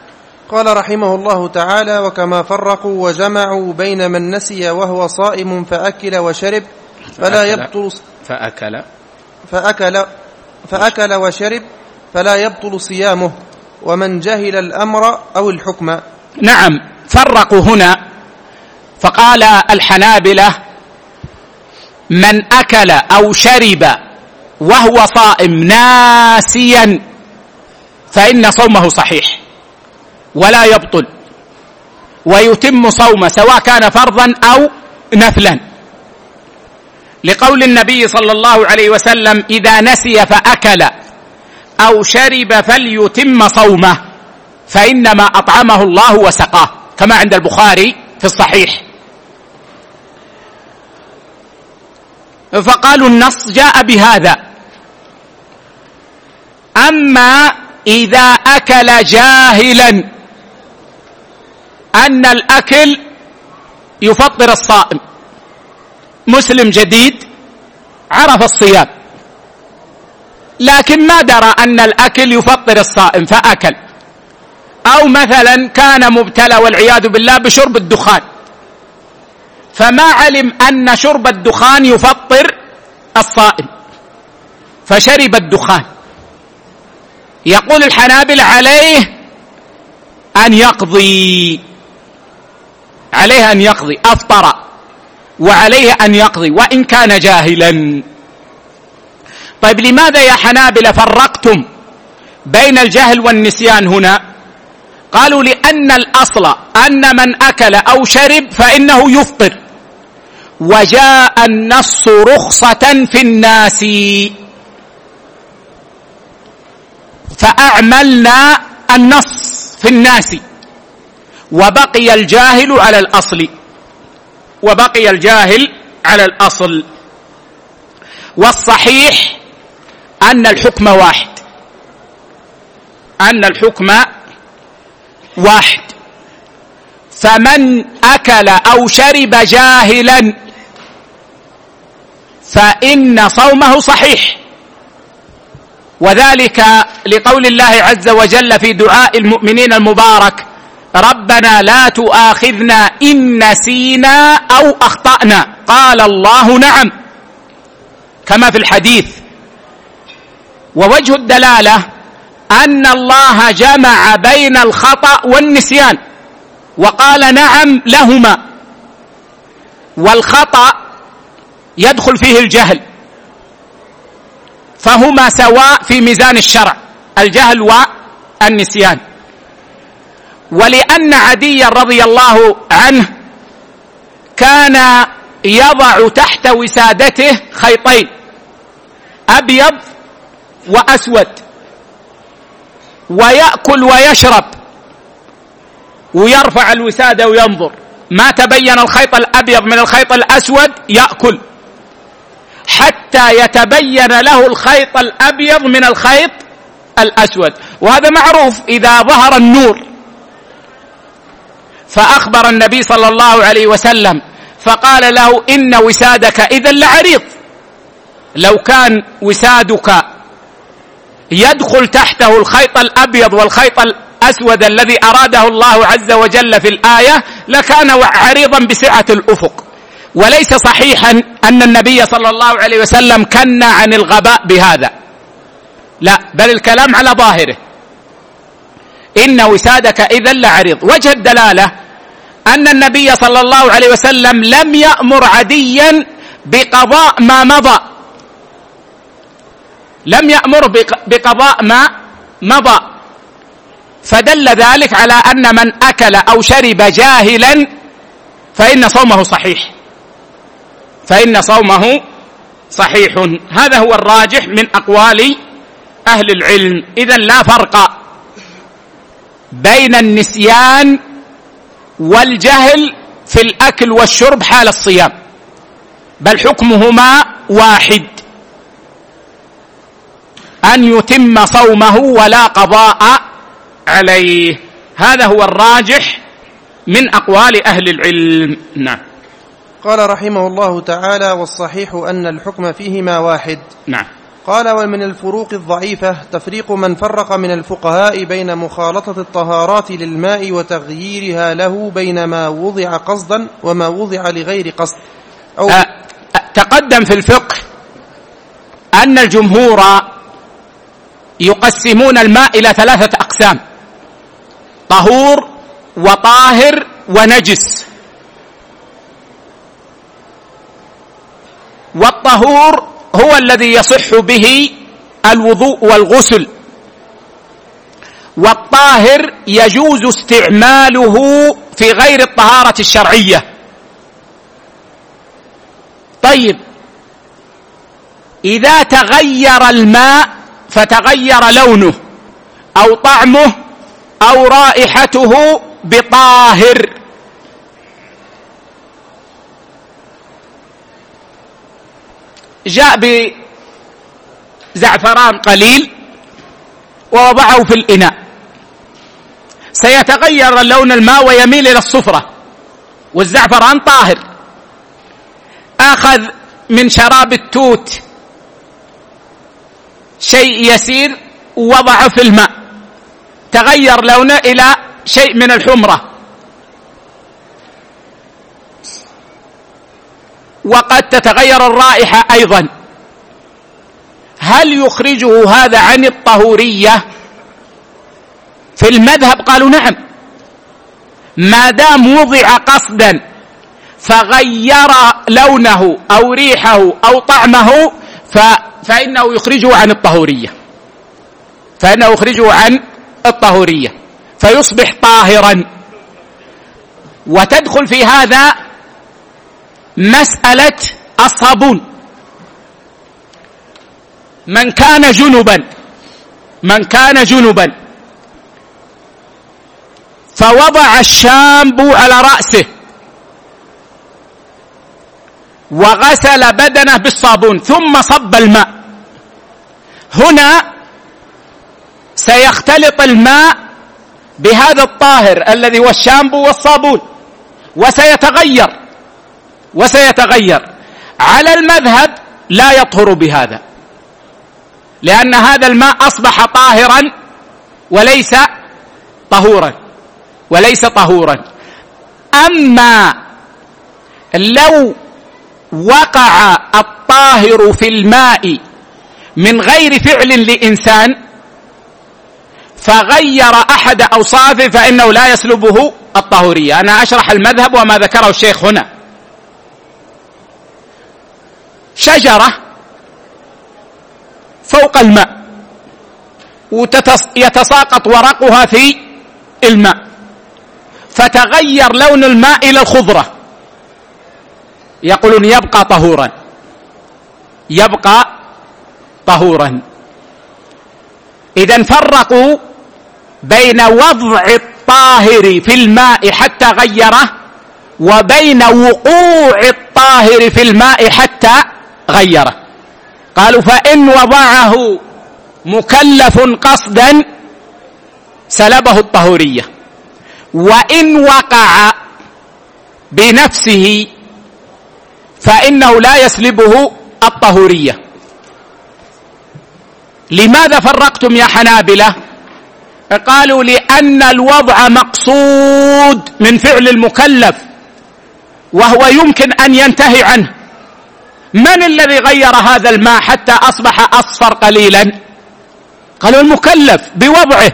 قال رحمه الله تعالى وكما فرقوا وجمعوا بين من نسي وهو صائم فأكل وشرب فلا يبطل فأكل. فأكل فأكل وشرب فلا يبطل صيامه ومن جهل الأمر أو الحكم. نعم فرقوا هنا. فقال الحنابلة من أكل أو شرب وهو صائم ناسيا فإن صومه صحيح. ولا يبطل ويتم صومه سواء كان فرضا أو نفلا. لقول النبي صلى الله عليه وسلم إذا نسي فأكل أو شرب فليتم صومه فإنما أطعمه الله وسقاه كما عند البخاري في الصحيح. فقالوا النص جاء بهذا. أما إذا أكل جاهلا أن الأكل يفطر الصائم. مسلم جديد عرف الصيام. لكن ما درى أن الأكل يفطر الصائم فأكل. أو مثلا كان مبتلى والعياذ بالله بشرب الدخان. فما علم أن شرب الدخان يفطر الصائم. فشرب الدخان. يقول الحنابل عليه أن يقضي. عليه أن يقضي أفطر وعليه أن يقضي وإن كان جاهلا. طيب لماذا يا حنابل فرقتم بين الجهل والنسيان هنا؟ قالوا لأن الأصل أن من أكل أو شرب فإنه يفطر. وجاء النص رخصة في الناس. فأعملنا النص في الناس. وبقي الجاهل على الأصل. وبقي الجاهل على الأصل. والصحيح أن الحكم واحد. أن الحكم واحد. فمن أكل أو شرب جاهلا فإن صومه صحيح. وذلك لقول الله عز وجل في دعاء المؤمنين المبارك. ربنا لا تؤاخذنا إن نسينا أو أخطأنا. قال الله نعم. كما في الحديث. ووجه الدلالة أن الله جمع بين الخطأ والنسيان. وقال نعم لهما. والخطأ يدخل فيه الجهل. فهما سواء في ميزان الشرع. الجهل والنسيان. ولأن عديا رضي الله عنه كان يضع تحت وسادته خيطين أبيض وأسود ويأكل ويشرب ويرفع الوساده وينظر ما تبين الخيط الأبيض من الخيط الأسود؟ يأكل حتى يتبين له الخيط الأبيض من الخيط الأسود. وهذا معروف إذا ظهر النور. فأخبر النبي صلى الله عليه وسلم فقال له إن وسادك اذا لعريض. لو كان وسادك يدخل تحته الخيط الأبيض والخيط الأسود الذي أراده الله عز وجل في الآية لكان عريضا بسعة الأفق. وليس صحيحا أن النبي صلى الله عليه وسلم كنا عن الغباء بهذا. لا بل الكلام على ظاهره. إن وسادك اذا لعريض. وجه الدلالة أن النبي صلى الله عليه وسلم لم يأمر عديا بقضاء ما مضى. لم يامره بقضاء ما مضى. فدل ذلك على أن من أكل أو شرب جاهلا فإن صومه صحيح. فإن صومه صحيح. هذا هو الراجح من أقوال أهل العلم. إذا لا فرق بين النسيان والجهل في الأكل والشرب حال الصيام بل حكمهما واحد. أن يتم صومه ولا قضاء عليه. هذا هو الراجح من أقوال أهل العلم. نعم. قال رحمه الله تعالى والصحيح أن الحكم فيهما واحد. نعم. قال ومن الفروق الضعيفة تفريق من فرق من الفقهاء بين مخالطة الطهارات للماء وتغييرها له بين ما وضع قصدا وما وضع لغير قصد. أو أه تقدم في الفقه أن الجمهور يقسمون الماء إلى ثلاثة أقسام طهور وطاهر ونجس. والطهور هو الذي يصح به الوضوء والغسل. والطاهر يجوز استعماله في غير الطهارة الشرعية. طيب. إذا تغير الماء فتغير لونه أو طعمه أو رائحته بطاهر. جاء بزعفران قليل ووضعه في الإناء. سيتغير لون الماء ويميل إلى الصفرة والزعفران طاهر. أخذ من شراب التوت شيء يسير ووضعه في الماء. تغير لونه إلى شيء من الحمرة. وقد تتغير الرائحة أيضا. هل يخرجه هذا عن الطهورية؟ في المذهب قالوا نعم. ما دام وضع قصدا فغير لونه أو ريحه أو طعمه ف فإنه يخرجه عن الطهورية. فإنه يخرجه عن الطهورية. فيصبح طاهرا. وتدخل في هذا مسألة الصابون. من كان جنبا من كان جنبا فوضع الشامبو على رأسه وغسل بدنه بالصابون ثم صب الماء. هنا سيختلط الماء بهذا الطاهر الذي هو الشامبو والصابون وسيتغير. وسيتغير. على المذهب لا يطهر بهذا. لأن هذا الماء أصبح طاهرا وليس طهورا وليس طهورا. أما لو وقع الطاهر في الماء من غير فعل لإنسان فغير أحد أوصافه فإنه لا يسلبه الطهورية. أنا أشرح المذهب وما ذكره الشيخ هنا. شجرة فوق الماء ويتساقط ورقها في الماء. فتغير لون الماء إلى الخضرة. يقولون يبقى طهورا. يبقى طهورا. إذا فرقوا بين وضع الطاهر في الماء حتى غيره وبين وقوع الطاهر في الماء حتى غيره. قالوا فإن وضعه مكلف قصدا سلبه الطهورية. وإن وقع بنفسه فإنه لا يسلبه الطهورية. لماذا فرقتم يا حنابلة؟ قالوا لأن الوضع مقصود من فعل المكلف وهو يمكن أن ينتهي عنه. من الذي غير هذا الماء حتى أصبح أصفر قليلا؟ قالوا المكلف بوضعه.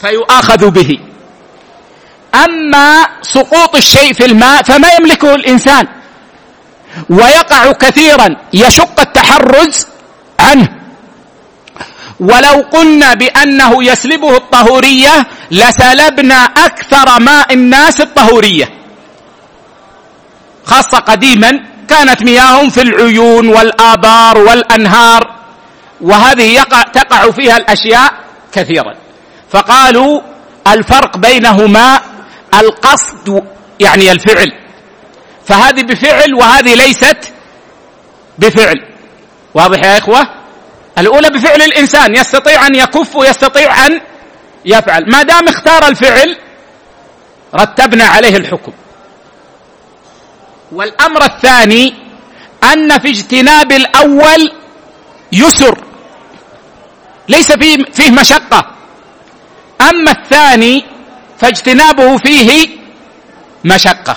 فيؤاخذ به. أما سقوط الشيء في الماء فما يملكه الإنسان. ويقع كثيرا يشق التحرز عنه. ولو قلنا بأنه يسلبه الطهورية لسلبنا أكثر ماء الناس الطهورية. خاصة قديما كانت مياههم في العيون والآبار والأنهار وهذه يقع تقع فيها الأشياء كثيرا. فقالوا الفرق بينهما القصد يعني الفعل. فهذه بفعل وهذه ليست بفعل. واضح يا إخوة؟ الأولى بفعل الإنسان يستطيع أن يكف ويستطيع أن يفعل. ما دام اختار الفعل رتبنا عليه الحكم. والأمر الثاني أن في اجتناب الأول يسر. ليس فيه فيه مشقة. أما الثاني فاجتنابه فيه مشقة.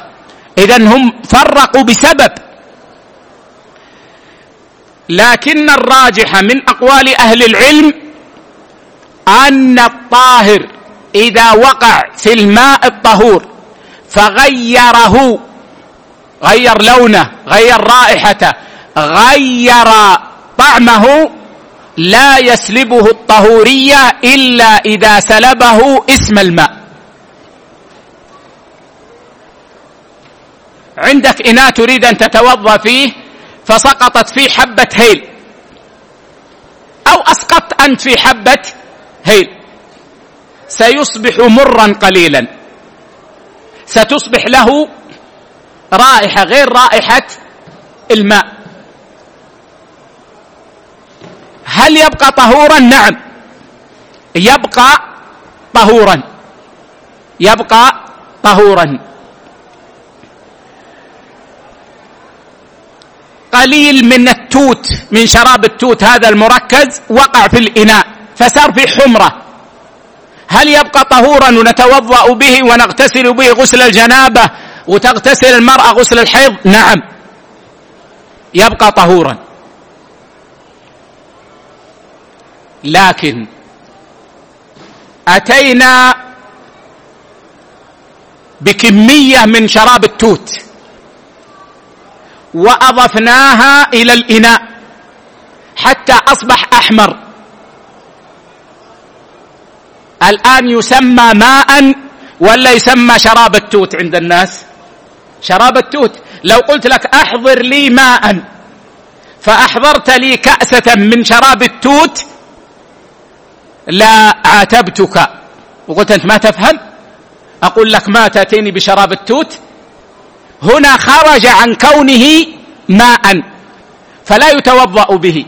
اذا هم فرقوا بسبب. لكن الراجح من أقوال أهل العلم أن الطاهر إذا وقع في الماء الطهور فغيره غير لونه غير رائحته غير طعمه لا يسلبه الطهورية إلا إذا سلبه اسم الماء. عندك إناء تريد أن تتوضأ فيه فسقطت فيه حبة هيل. أو أسقطت أنت في حبة هيل. سيصبح مرا قليلا. ستصبح له رائحة غير رائحة الماء. هل يبقى طهورا؟ نعم. يبقى طهورا. يبقى طهورا. قليل من التوت من شراب التوت هذا المركز وقع في الإناء فصار في حمرة. هل يبقى طهورا ونتوضأ به ونغتسل به غسل الجنابة وتغتسل المرأة غسل الحيض؟ نعم. يبقى طهورا. لكن أتينا بكمية من شراب التوت وأضفناها إلى الإناء حتى أصبح أحمر. الآن يسمى ماء ولا يسمى شراب التوت عند الناس؟ شراب التوت. لو قلت لك أحضر لي ماء فأحضرت لي كأسة من شراب التوت لا عاتبتك. وقلت أنت ما تفهم؟ أقول لك ما تأتيني بشراب التوت. هنا خرج عن كونه ماء فلا يتوضأ به.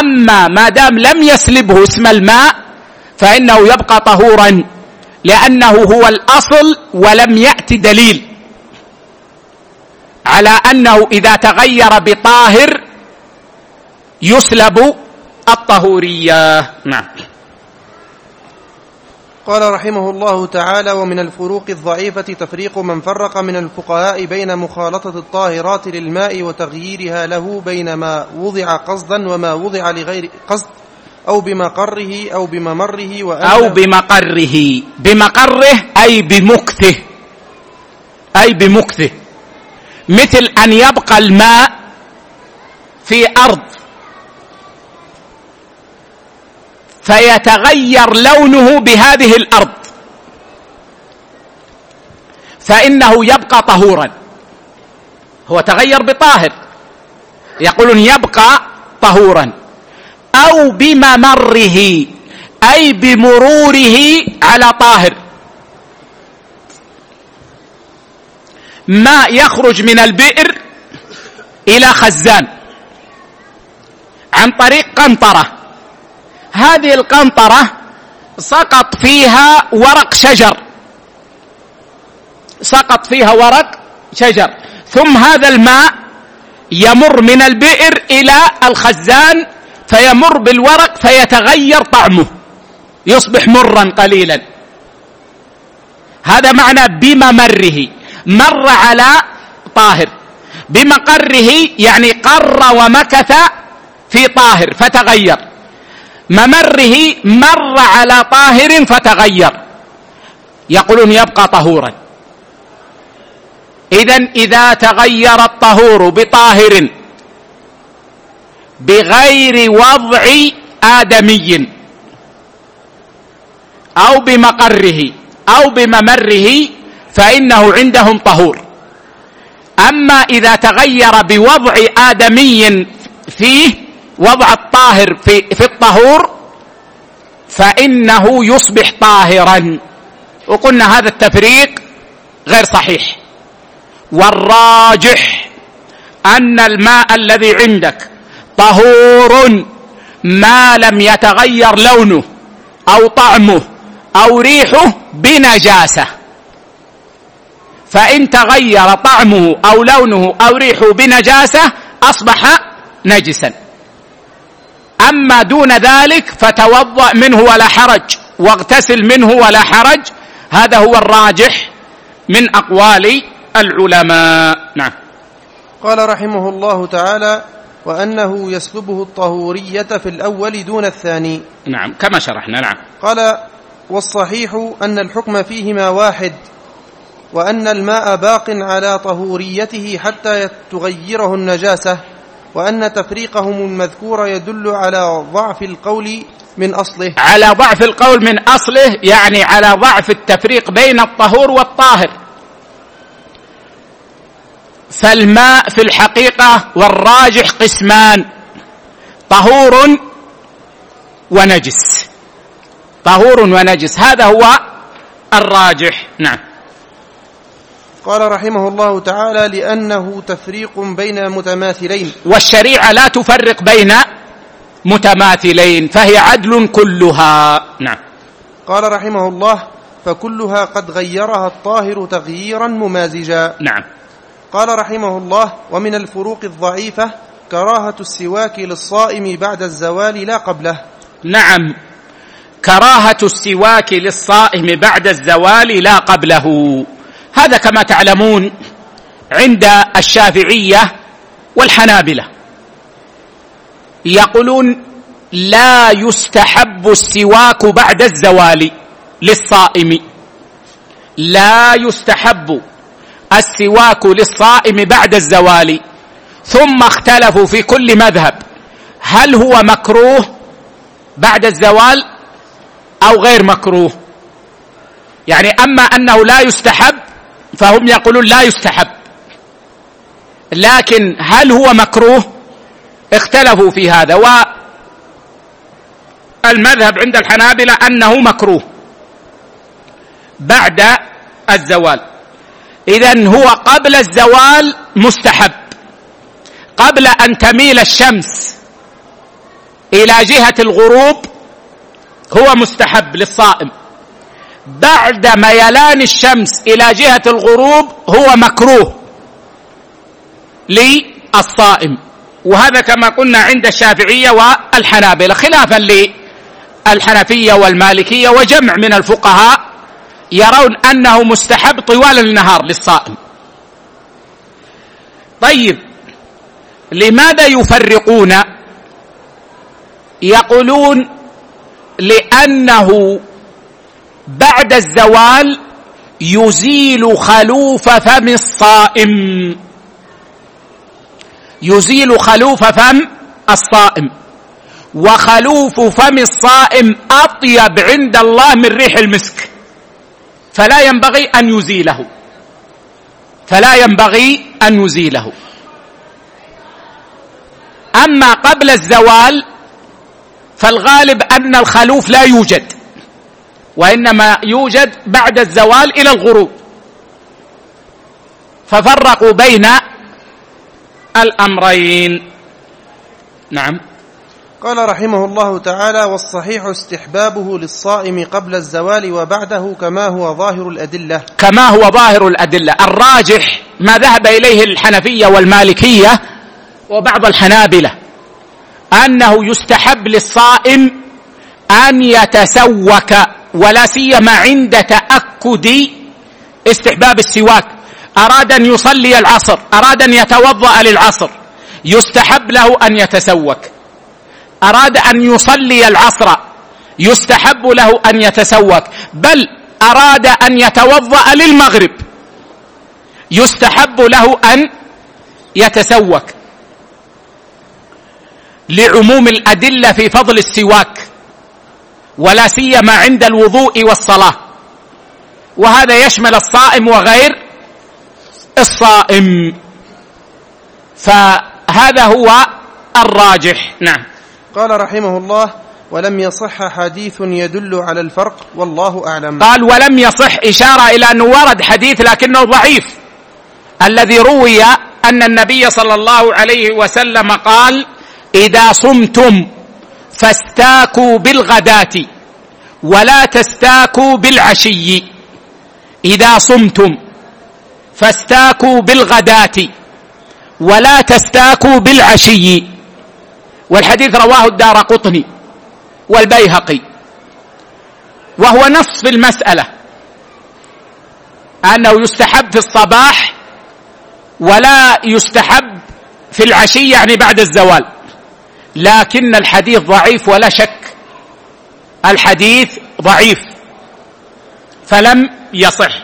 أما ما دام لم يسلبه اسم الماء فإنه يبقى طهورا لأنه هو الأصل ولم يات دليل. على أنه إذا تغير بطاهر يسلب الطهورية. نعم. قال رحمه الله تعالى ومن الفروق الضعيفة تفريق من فرق من الفقهاء بين مخالطة الطاهرات للماء وتغييرها له بين ما وضع قصدا وما وضع لغير قصد أو بمقره أو بممره أو بمقره. بمقره أي بمكثه. أي بمكثه. مثل أن يبقى الماء في أرض. فيتغير لونه بهذه الأرض. فإنه يبقى طهورا. هو تغير بطاهر. يقولون يبقى طهورا. أو بممره أي بمروره على طاهر. ماء يخرج من البئر إلى خزان عن طريق قنطرة. هذه القنطرة سقط فيها ورق شجر. سقط فيها ورق شجر. ثم هذا الماء يمر من البئر إلى الخزان فيمر بالورق فيتغير طعمه. يصبح مرا قليلا. هذا معنى بممره. مر على طاهر. بمقره يعني قر ومكث في طاهر فتغير. ممره مر على طاهر فتغير. يقولون يبقى طهورا. اذا إذا تغير الطهور بطاهر بغير وضع آدمي أو بمقره أو بممره فإنه عندهم طهور. أما إذا تغير بوضع آدمي فيه وضع الطاهر في, في الطهور فإنه يصبح طاهرا. وقلنا هذا التفريق غير صحيح. والراجح أن الماء الذي عندك طهور ما لم يتغير لونه أو طعمه أو ريحه بنجاسة. فإن تغير طعمه أو لونه أو ريحه بنجاسة أصبح نجسا. أما دون ذلك فتوضأ منه ولا حرج واغتسل منه ولا حرج. هذا هو الراجح من أقوال العلماء. نعم. قال رحمه الله تعالى وأنه يسلبه الطهورية في الأول دون الثاني. نعم كما شرحنا نعم. قال والصحيح أن الحكم فيهما واحد وأن الماء باق على طهوريته حتى تغيره النجاسة وأن تفريقهم المذكور يدل على ضعف القول من أصله. على ضعف القول من أصله يعني على ضعف التفريق بين الطهور والطاهر. فالماء في الحقيقة والراجح قسمان طهور ونجس. طهور ونجس هذا هو الراجح. نعم. قال رحمه الله تعالى لأنه تفريق بين متماثلين. والشريعة لا تفرق بين متماثلين فهي عدل كلها. نعم. قال رحمه الله فكلها قد غيرها الطاهر تغييرا ممازجا. نعم. قال رحمه الله ومن الفروق الضعيفة كراهة السواك للصائم بعد الزوال لا قبله. نعم. كراهة السواك للصائم بعد الزوال لا قبله. هذا كما تعلمون عند الشافعية والحنابلة. يقولون لا يستحب السواك بعد الزوال للصائم. لا يستحب السواك للصائم بعد الزوال. ثم اختلفوا في كل مذهب. هل هو مكروه بعد الزوال أو غير مكروه؟ يعني أما أنه لا يستحب فهم يقولون لا يستحب. لكن هل هو مكروه؟ اختلفوا في هذا. والمذهب عند الحنابلة أنه مكروه بعد الزوال. إذا هو قبل الزوال مستحب. قبل أن تميل الشمس إلى جهة الغروب هو مستحب للصائم. بعد ميلان الشمس إلى جهة الغروب هو مكروه للصائم. وهذا كما قلنا عند الشافعية والحنابلة خلافا للحنفية والمالكية وجمع من الفقهاء يرون أنه مستحب طوال النهار للصائم. طيب لماذا يفرقون؟ يقولون لأنه بعد الزوال يزيل خلوف فم الصائم. يزيل خلوف فم الصائم. وخلوف فم الصائم أطيب عند الله من ريح المسك. فلا ينبغي أن يزيله. فلا ينبغي أن يزيله. أما قبل الزوال فالغالب أن الخلوف لا يوجد. وإنما يوجد بعد الزوال إلى الغروب. ففرقوا بين الأمرين. نعم. قال رحمه الله تعالى والصحيح استحبابه للصائم قبل الزوال وبعده كما هو ظاهر الأدلة. كما هو ظاهر الأدلة. الراجح ما ذهب إليه الحنفية والمالكية وبعض الحنابلة أنه يستحب للصائم أن يتسوك ولا سيما عند تأكد استحباب السواك. أراد أن يصلي العصر أراد أن يتوضأ للعصر. يستحب له أن يتسوك. أراد أن يصلي العصر يستحب له أن يتسوك. بل أراد أن يتوضأ للمغرب. يستحب له أن يتسوك. لعموم الأدلة في فضل السواك. ولا سيما عند الوضوء والصلاة. وهذا يشمل الصائم وغير الصائم. فهذا هو الراجح. نعم. قال رحمه الله ولم يصح حديث يدل على الفرق والله أعلم. قال ولم يصح إشارة إلى أنه ورد حديث لكنه ضعيف. الذي روي أن النبي صلى الله عليه وسلم قال إذا صمتم فاستاكوا بالغداة ولا تستاكوا بالعشي. إذا صمتم فاستاكوا بالغداة ولا تستاكوا بالعشي. والحديث رواه الدار قطني والبيهقي. وهو نص في المسألة. أنه يستحب في الصباح ولا يستحب في العشي يعني بعد الزوال. لكن الحديث ضعيف ولا شك. الحديث ضعيف. فلم يصح.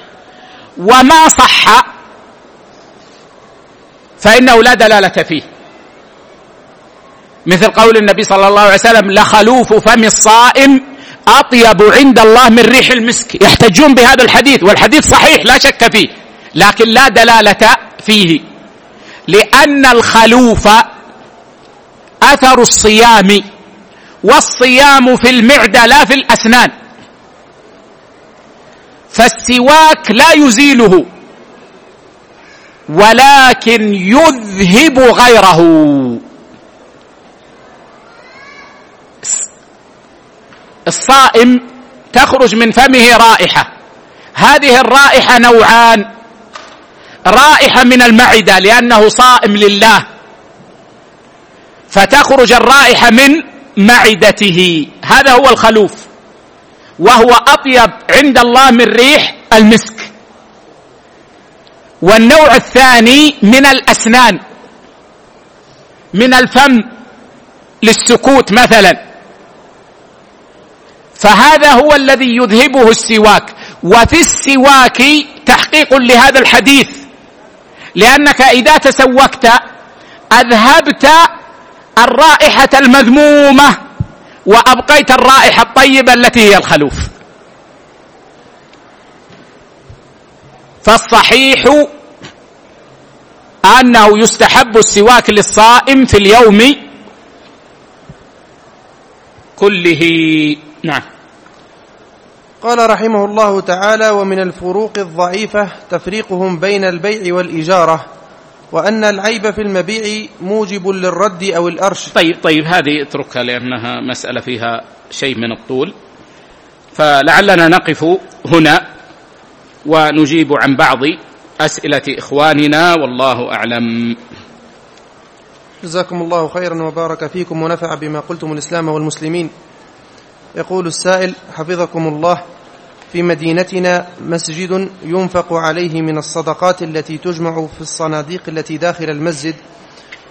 وما صح فإنه لا دلالة فيه. مثل قول النبي صلى الله عليه وسلم لخلوف فم الصائم أطيب عند الله من ريح المسك. يحتجون بهذا الحديث والحديث صحيح لا شك فيه. لكن لا دلالة فيه. لأن الخلوف أثر الصيام والصيام في المعدة لا في الأسنان. فالسواك لا يزيله ولكن يذهب غيره. الصائم تخرج من فمه رائحة. هذه الرائحة نوعان رائحة من المعدة لأنه صائم لله. فتخرج الرائحه من معدته. هذا هو الخلوف. وهو أطيب عند الله من ريح المسك. والنوع الثاني من الأسنان. من الفم للسكوت مثلا. فهذا هو الذي يذهبه السواك. وفي السواك تحقيق لهذا الحديث. لأنك إذا تسوكت أذهبت الرائحة المذمومة وأبقيت الرائحة الطيبة التي هي الخلوف. فالصحيح أنه يستحب السواك للصائم في اليوم كله. نعم. قال رحمه الله تعالى ومن الفروق الضعيفة تفريقهم بين البيع والإجارة وأن العيب في المبيع موجب للرد أو الأرش. طيب طيب هذه اتركها لأنها مسألة فيها شيء من الطول. فلعلنا نقف هنا ونجيب عن بعض أسئلة إخواننا والله أعلم. جزاكم الله خيرا وبارك فيكم ونفع بما قلتم الإسلام والمسلمين. يقول السائل حفظكم الله. في مدينتنا مسجد ينفق عليه من الصدقات التي تجمع في الصناديق التي داخل المسجد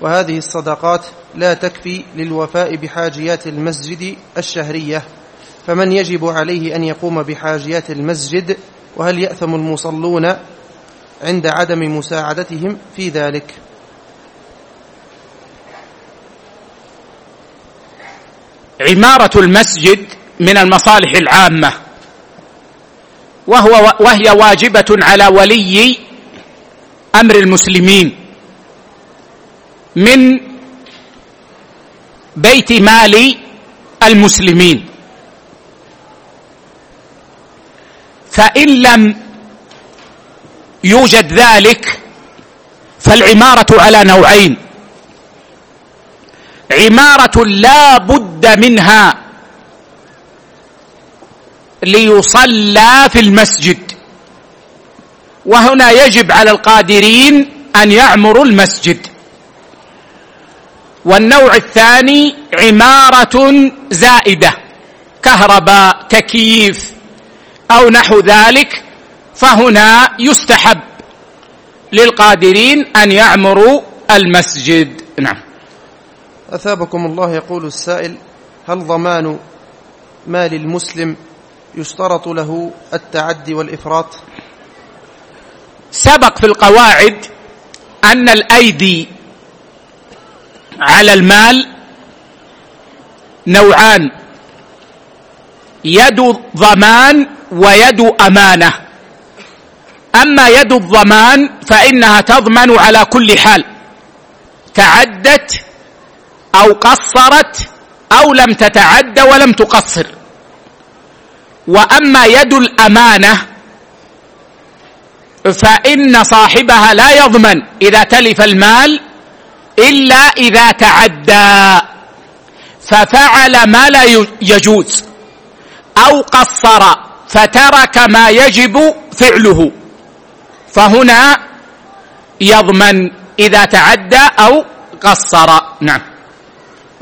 وهذه الصدقات لا تكفي للوفاء بحاجيات المسجد الشهرية فمن يجب عليه أن يقوم بحاجيات المسجد وهل يأثم المصلون عند عدم مساعدتهم في ذلك؟ عمارة المسجد من المصالح العامة. وهو وهي واجبة على ولي أمر المسلمين من بيت مال المسلمين. فإن لم يوجد ذلك فالعمارة على نوعين. عمارة لا بد منها ليصلى في المسجد. وهنا يجب على القادرين أن يعمروا المسجد. والنوع الثاني عمارة زائدة كهرباء تكييف أو نحو ذلك فهنا يستحب للقادرين أن يعمروا المسجد. نعم. أثابكم الله يقول السائل هل ضمان مال المسلم يشترط له التعدي والإفراط. سبق في القواعد أن الأيدي على المال نوعان يد ضمان ويد أمانة. أما يد الضمان فإنها تضمن على كل حال تعدت أو قصرت أو لم تتعد ولم تقصر. وأما يد الأمانة فإن صاحبها لا يضمن إذا تلف المال إلا إذا تعدى ففعل ما لا يجوز أو قصر فترك ما يجب فعله فهنا يضمن إذا تعدى أو قصر. نعم.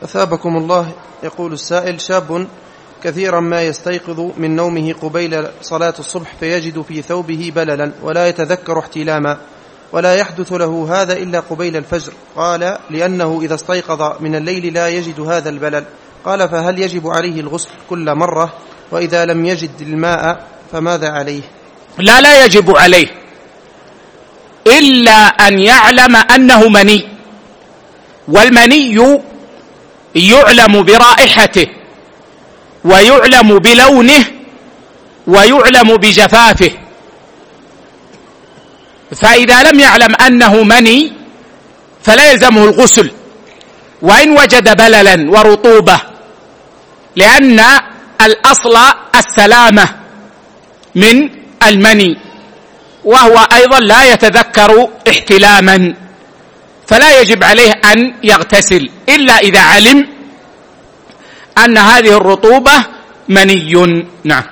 أثابكم الله يقول السائل شاب كثيرا ما يستيقظ من نومه قبيل صلاة الصبح فيجد في ثوبه بللا ولا يتذكر احتلاما ولا يحدث له هذا إلا قبيل الفجر. قال لأنه إذا استيقظ من الليل لا يجد هذا البلل. قال فهل يجب عليه الغسل كل مرة؟ وإذا لم يجد الماء فماذا عليه؟ لا لا يجب عليه إلا أن يعلم أنه مني والمني يعلم برائحته. ويعلم بلونه ويعلم بجفافه. فإذا لم يعلم أنه مني فلا يلزمه الغسل. وإن وجد بللا ورطوبة لأن الأصل السلامة من المني وهو أيضا لا يتذكر احتلاما. فلا يجب عليه أن يغتسل إلا إذا علم أن هذه الرطوبة مني. نعم.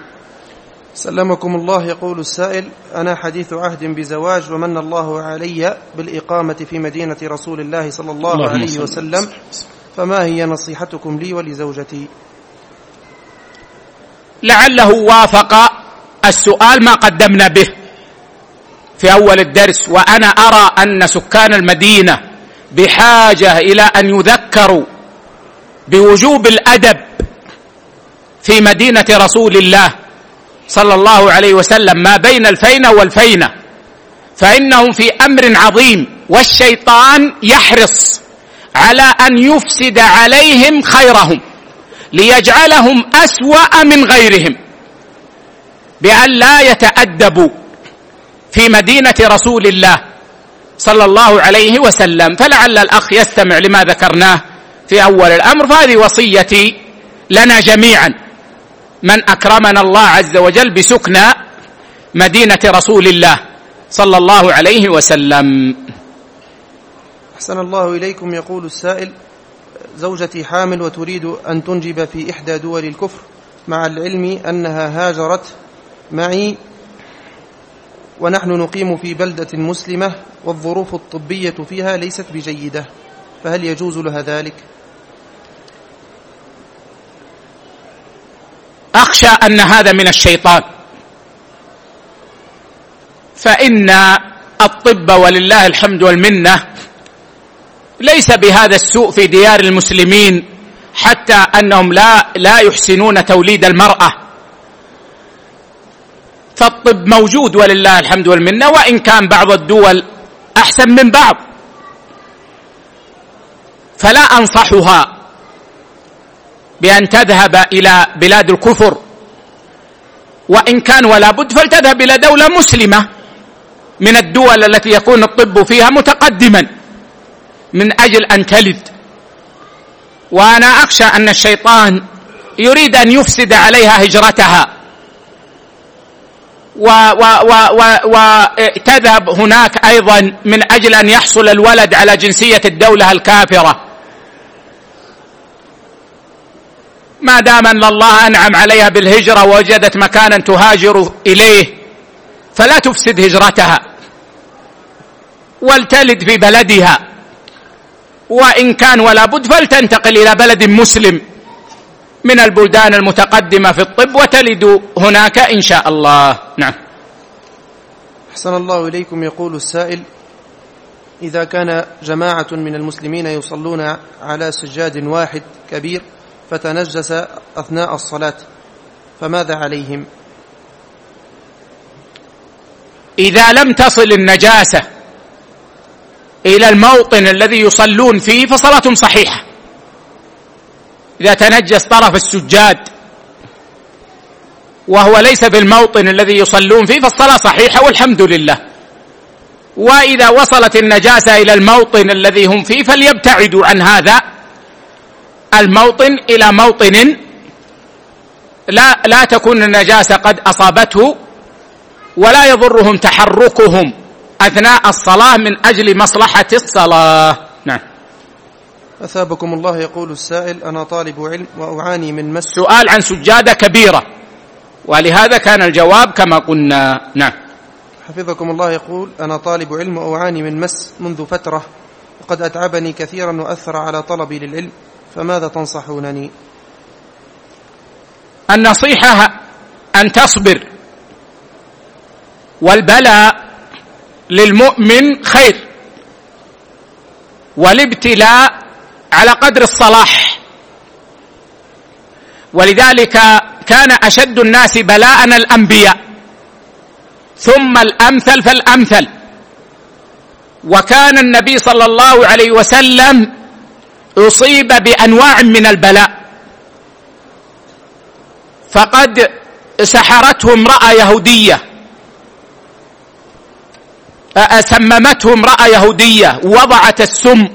سلمكم الله يقول السائل أنا حديث عهد بزواج ومن الله علي بالإقامة في مدينة رسول الله صلى الله, الله عليه وسلم فما هي نصيحتكم لي ولزوجتي؟ لعله وافق السؤال ما قدمنا به في أول الدرس وأنا أرى أن سكان المدينة بحاجة إلى أن يذكروا بوجوب الأدب في مدينة رسول الله صلى الله عليه وسلم ما بين الفينة والفينة فإنهم في أمر عظيم والشيطان يحرص على أن يفسد عليهم خيرهم ليجعلهم أسوأ من غيرهم بأن لا يتأدبوا في مدينة رسول الله صلى الله عليه وسلم. فلعل الأخ يستمع لما ذكرناه. في أول الأمر فهذه وصيتي لنا جميعا. من أكرمنا الله عز وجل بسكنى مدينة رسول الله صلى الله عليه وسلم. أحسن الله إليكم يقول السائل زوجتي حامل وتريد أن تنجب في إحدى دول الكفر. مع العلم أنها هاجرت معي ونحن نقيم في بلدة مسلمة والظروف الطبية فيها ليست بجيدة فهل يجوز لها ذلك؟ أخشى أن هذا من الشيطان. فإن الطب ولله الحمد والمنة ليس بهذا السوء في ديار المسلمين حتى أنهم لا لا يحسنون توليد المرأة. فالطب موجود ولله الحمد والمنة وإن كان بعض الدول أحسن من بعض. فلا أنصحها. بأن تذهب إلى بلاد الكفر. وإن كان ولا بد فلتذهب إلى دولة مسلمة من الدول التي يكون الطب فيها متقدما. من أجل أن تلد. وأنا أخشى أن الشيطان يريد أن يفسد عليها هجرتها. وتذهب هناك أيضا من أجل أن يحصل الولد على جنسية الدولة الكافرة. ما دام أن الله أنعم عليها بالهجرة ووجدت مكانا تهاجر إليه فلا تفسد هجرتها. ولتلد في بلدها. وإن كان ولا بد فلتنتقل إلى بلد مسلم من البلدان المتقدمة في الطب وتلد هناك إن شاء الله. نعم. أحسن الله إليكم يقول السائل إذا كان جماعة من المسلمين يصلون على سجاد واحد كبير فتنجس أثناء الصلاة فماذا عليهم؟ إذا لم تصل النجاسة إلى الموطن الذي يصلون فيه فصلاتهم صحيحة. إذا تنجس طرف السجاد وهو ليس في الموطن الذي يصلون فيه فالصلاة صحيحة والحمد لله. وإذا وصلت النجاسة إلى الموطن الذي هم فيه فليبتعدوا عن هذا. الموطن إلى موطن لا لا تكون النجاسة قد أصابته ولا يضرهم تحركهم أثناء الصلاة من أجل مصلحة الصلاة. نعم. أثابكم الله يقول السائل أنا طالب علم وأعاني من مس. سؤال عن سجادة كبيرة ولهذا كان الجواب كما قلنا. نعم. حفظكم الله يقول أنا طالب علم وأعاني من مس منذ فترة وقد أتعبني كثيرا وأثر على طلبي للعلم. فماذا تنصحونني؟ النصيحة أن تصبر والبلاء للمؤمن خير والابتلاء على قدر الصلاح. ولذلك كان أشد الناس بلاء الأنبياء. ثم الأمثل فالأمثل. وكان النبي صلى الله عليه وسلم أصيب بأنواع من البلاء. فقد سحرته امرأة يهودية. سممته امرأة يهودية. وضعت السم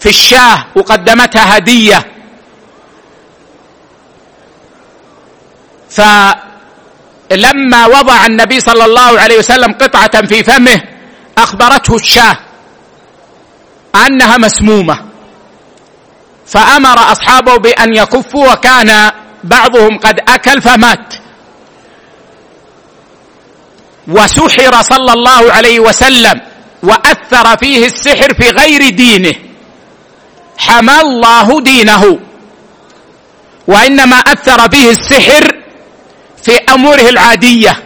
في الشاه وقدمتها هدية. فلما وضع النبي صلى الله عليه وسلم قطعة في فمه أخبرته الشاه أنها مسمومة. فأمر أصحابه بأن يكفوا وكان بعضهم قد أكل فمات. وسحر صلى الله عليه وسلم وأثر فيه السحر في غير دينه. حمى الله دينه. وإنما أثر فيه السحر في أموره العادية.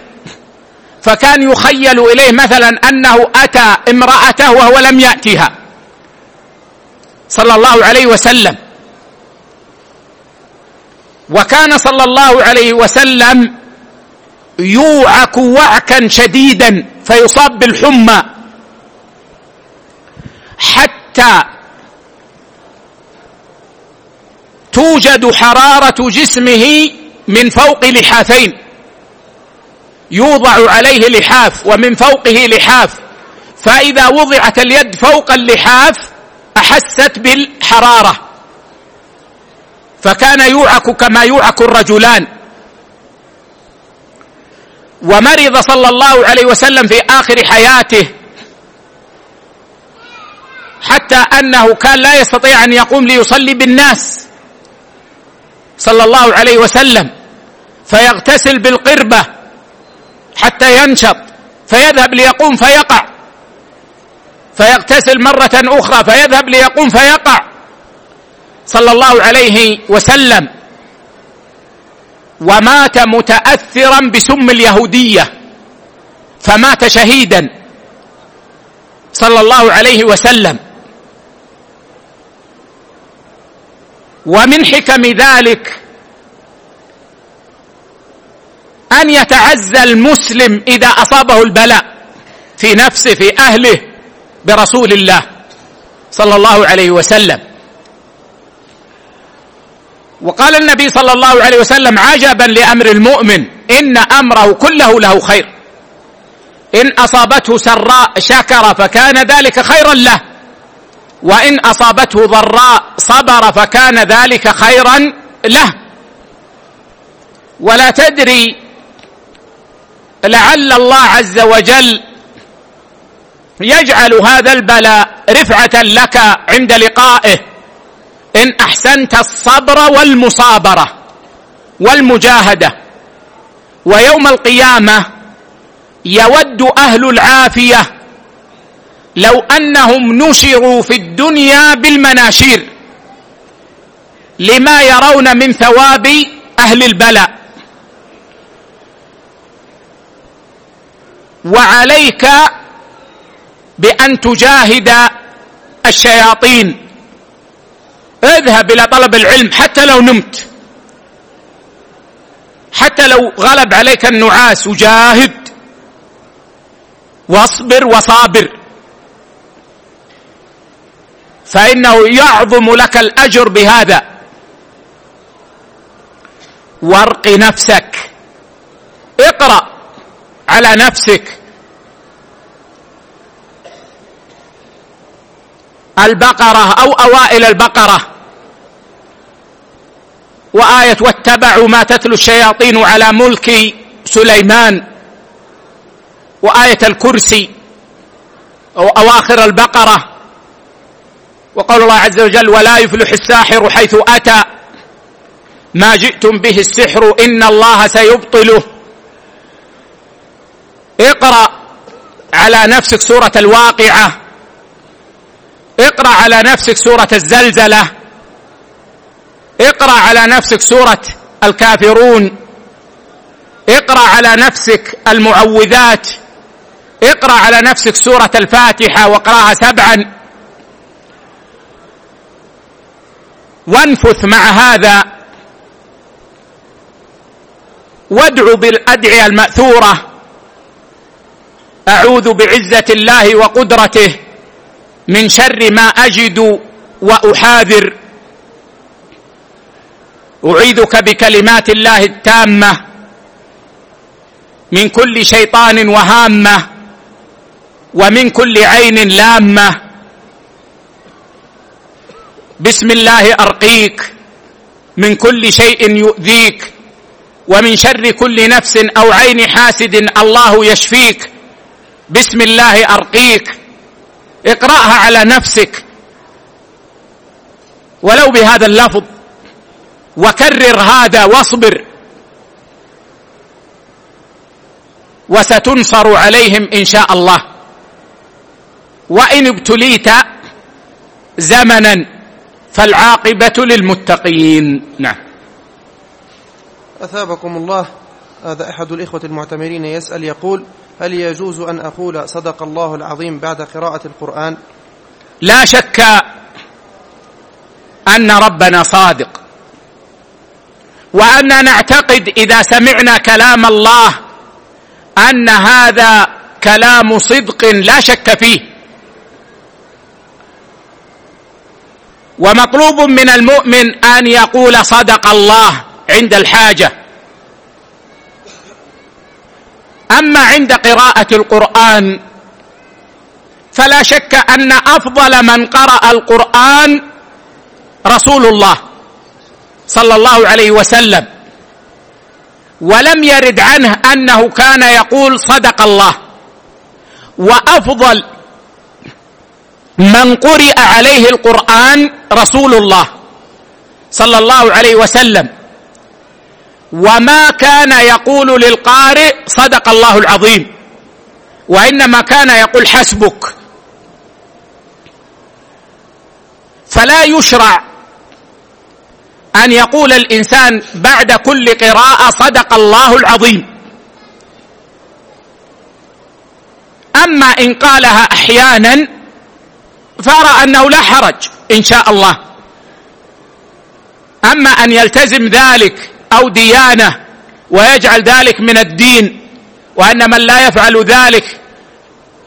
فكان يخيل إليه مثلا أنه أتى امرأته وهو لم يأتها. صلى الله عليه وسلم. وكان صلى الله عليه وسلم يوعك وعكا شديدا فيصاب بالحمى. حتى توجد حرارة جسمه من فوق لحافين. يوضع عليه لحاف ومن فوقه لحاف. فإذا وضعت اليد فوق اللحاف أحست بالحرارة. فكان يوعك كما يوعك الرجلان. ومرض صلى الله عليه وسلم في آخر حياته. حتى أنه كان لا يستطيع أن يقوم ليصلي بالناس. صلى الله عليه وسلم. فيغتسل بالقربة حتى ينشط. فيذهب ليقوم فيقع. فيغتسل مرة أخرى فيذهب ليقوم فيقع. صلى الله عليه وسلم. ومات متاثرا بسم اليهودية. فمات شهيدا. صلى الله عليه وسلم. ومن حكم ذلك أن يتعزى المسلم إذا أصابه البلاء في نفسه في أهله برسول الله صلى الله عليه وسلم. وقال النبي صلى الله عليه وسلم عجبا لأمر المؤمن إن أمره كله له خير. إن أصابته سراء شكر فكان ذلك خيرا له وإن أصابته ضراء صبر فكان ذلك خيرا له. ولا تدري لعل الله عز وجل يجعل هذا البلاء رفعة لك عند لقائه. إن أحسنت الصبر والمصابرة والمجاهدة. ويوم القيامة يود أهل العافية لو أنهم نشروا في الدنيا بالمناشير لما يرون من ثواب أهل البلاء. وعليك بأن تجاهد الشياطين. اذهب إلى طلب العلم حتى لو نمت. حتى لو غلب عليك النعاس وجاهد. واصبر وصابر. فإنه يعظم لك الأجر بهذا. وارق نفسك. اقرأ على نفسك. البقرة أو أوائل البقرة. وآية واتبعوا ما تتلو الشياطين على ملك سليمان. وآية الكرسي أو أواخر البقرة. وقول الله عز وجل ولا يفلح الساحر حيث أتى. ما جئتم به السحر إن الله سيبطله. اقرأ على نفسك سورة الواقعة. اقرأ على نفسك سورة الزلزلة. اقرأ على نفسك سورة الكافرون. اقرأ على نفسك المعوذات. اقرأ على نفسك سورة الفاتحة واقرأها سبعا. وانفث مع هذا. وادع بالأدعية المأثورة. أعوذ بعزة الله وقدرته. من شر ما أجد وأحاذر. أعيذك بكلمات الله التامة من كل شيطان وهامة ومن كل عين لامة. بسم الله أرقيك من كل شيء يؤذيك ومن شر كل نفس أو عين حاسد الله يشفيك. بسم الله أرقيك اقرأها على نفسك. ولو بهذا اللفظ وكرر هذا واصبر. وستنصر عليهم إن شاء الله. وإن ابتليت زمنا فالعاقبة للمتقين. نعم. أثابكم الله. هذا أحد الإخوة المعتمرين يسأل يقول هل يجوز أن أقول صدق الله العظيم بعد قراءة القرآن؟ لا شك أن ربنا صادق. وأننا نعتقد إذا سمعنا كلام الله أن هذا كلام صدق لا شك فيه. ومطلوب من المؤمن أن يقول صدق الله عند الحاجة. أما عند قراءة القرآن فلا شك أن أفضل من قرأ القرآن رسول الله صلى الله عليه وسلم. ولم يرد عنه أنه كان يقول صدق الله. وأفضل من قرئ عليه القرآن رسول الله صلى الله عليه وسلم. وما كان يقول للقارئ صدق الله العظيم. وإنما كان يقول حسبك. فلا يشرع أن يقول الإنسان بعد كل قراءة صدق الله العظيم. أما إن قالها أحيانا فأرى أنه لا حرج إن شاء الله. أما أن يلتزم ذلك أو ديانة ويجعل ذلك من الدين وأن من لا يفعل ذلك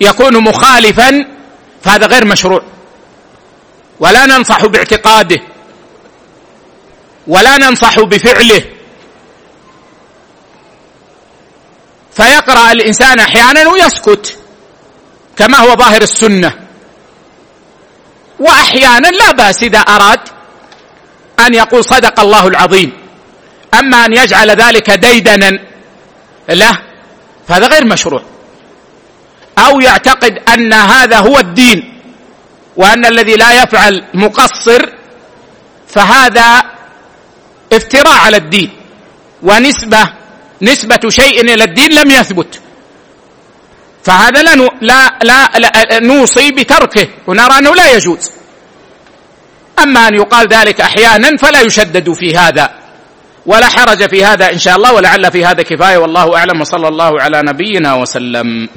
يكون مخالفا فهذا غير مشروع. ولا ننصح باعتقاده ولا ننصح بفعله. فيقرأ الإنسان أحيانا ويسكت كما هو ظاهر السنة. واحيانا لا بأس إذا أراد أن يقول صدق الله العظيم. أما أن يجعل ذلك ديدنا له فهذا غير مشروع. أو يعتقد أن هذا هو الدين وأن الذي لا يفعل مقصر فهذا افتراء على الدين. ونسبة نسبة شيء إلى الدين لم يثبت. فهذا لا لا لا, لا نوصي بتركه. ونرى أنه لا يجوز. أما أن يقال ذلك أحيانا فلا يشدد في هذا. ولا حرج في هذا إن شاء الله ولعل في هذا كفاية. والله أعلم. وصلى الله على نبينا وسلم.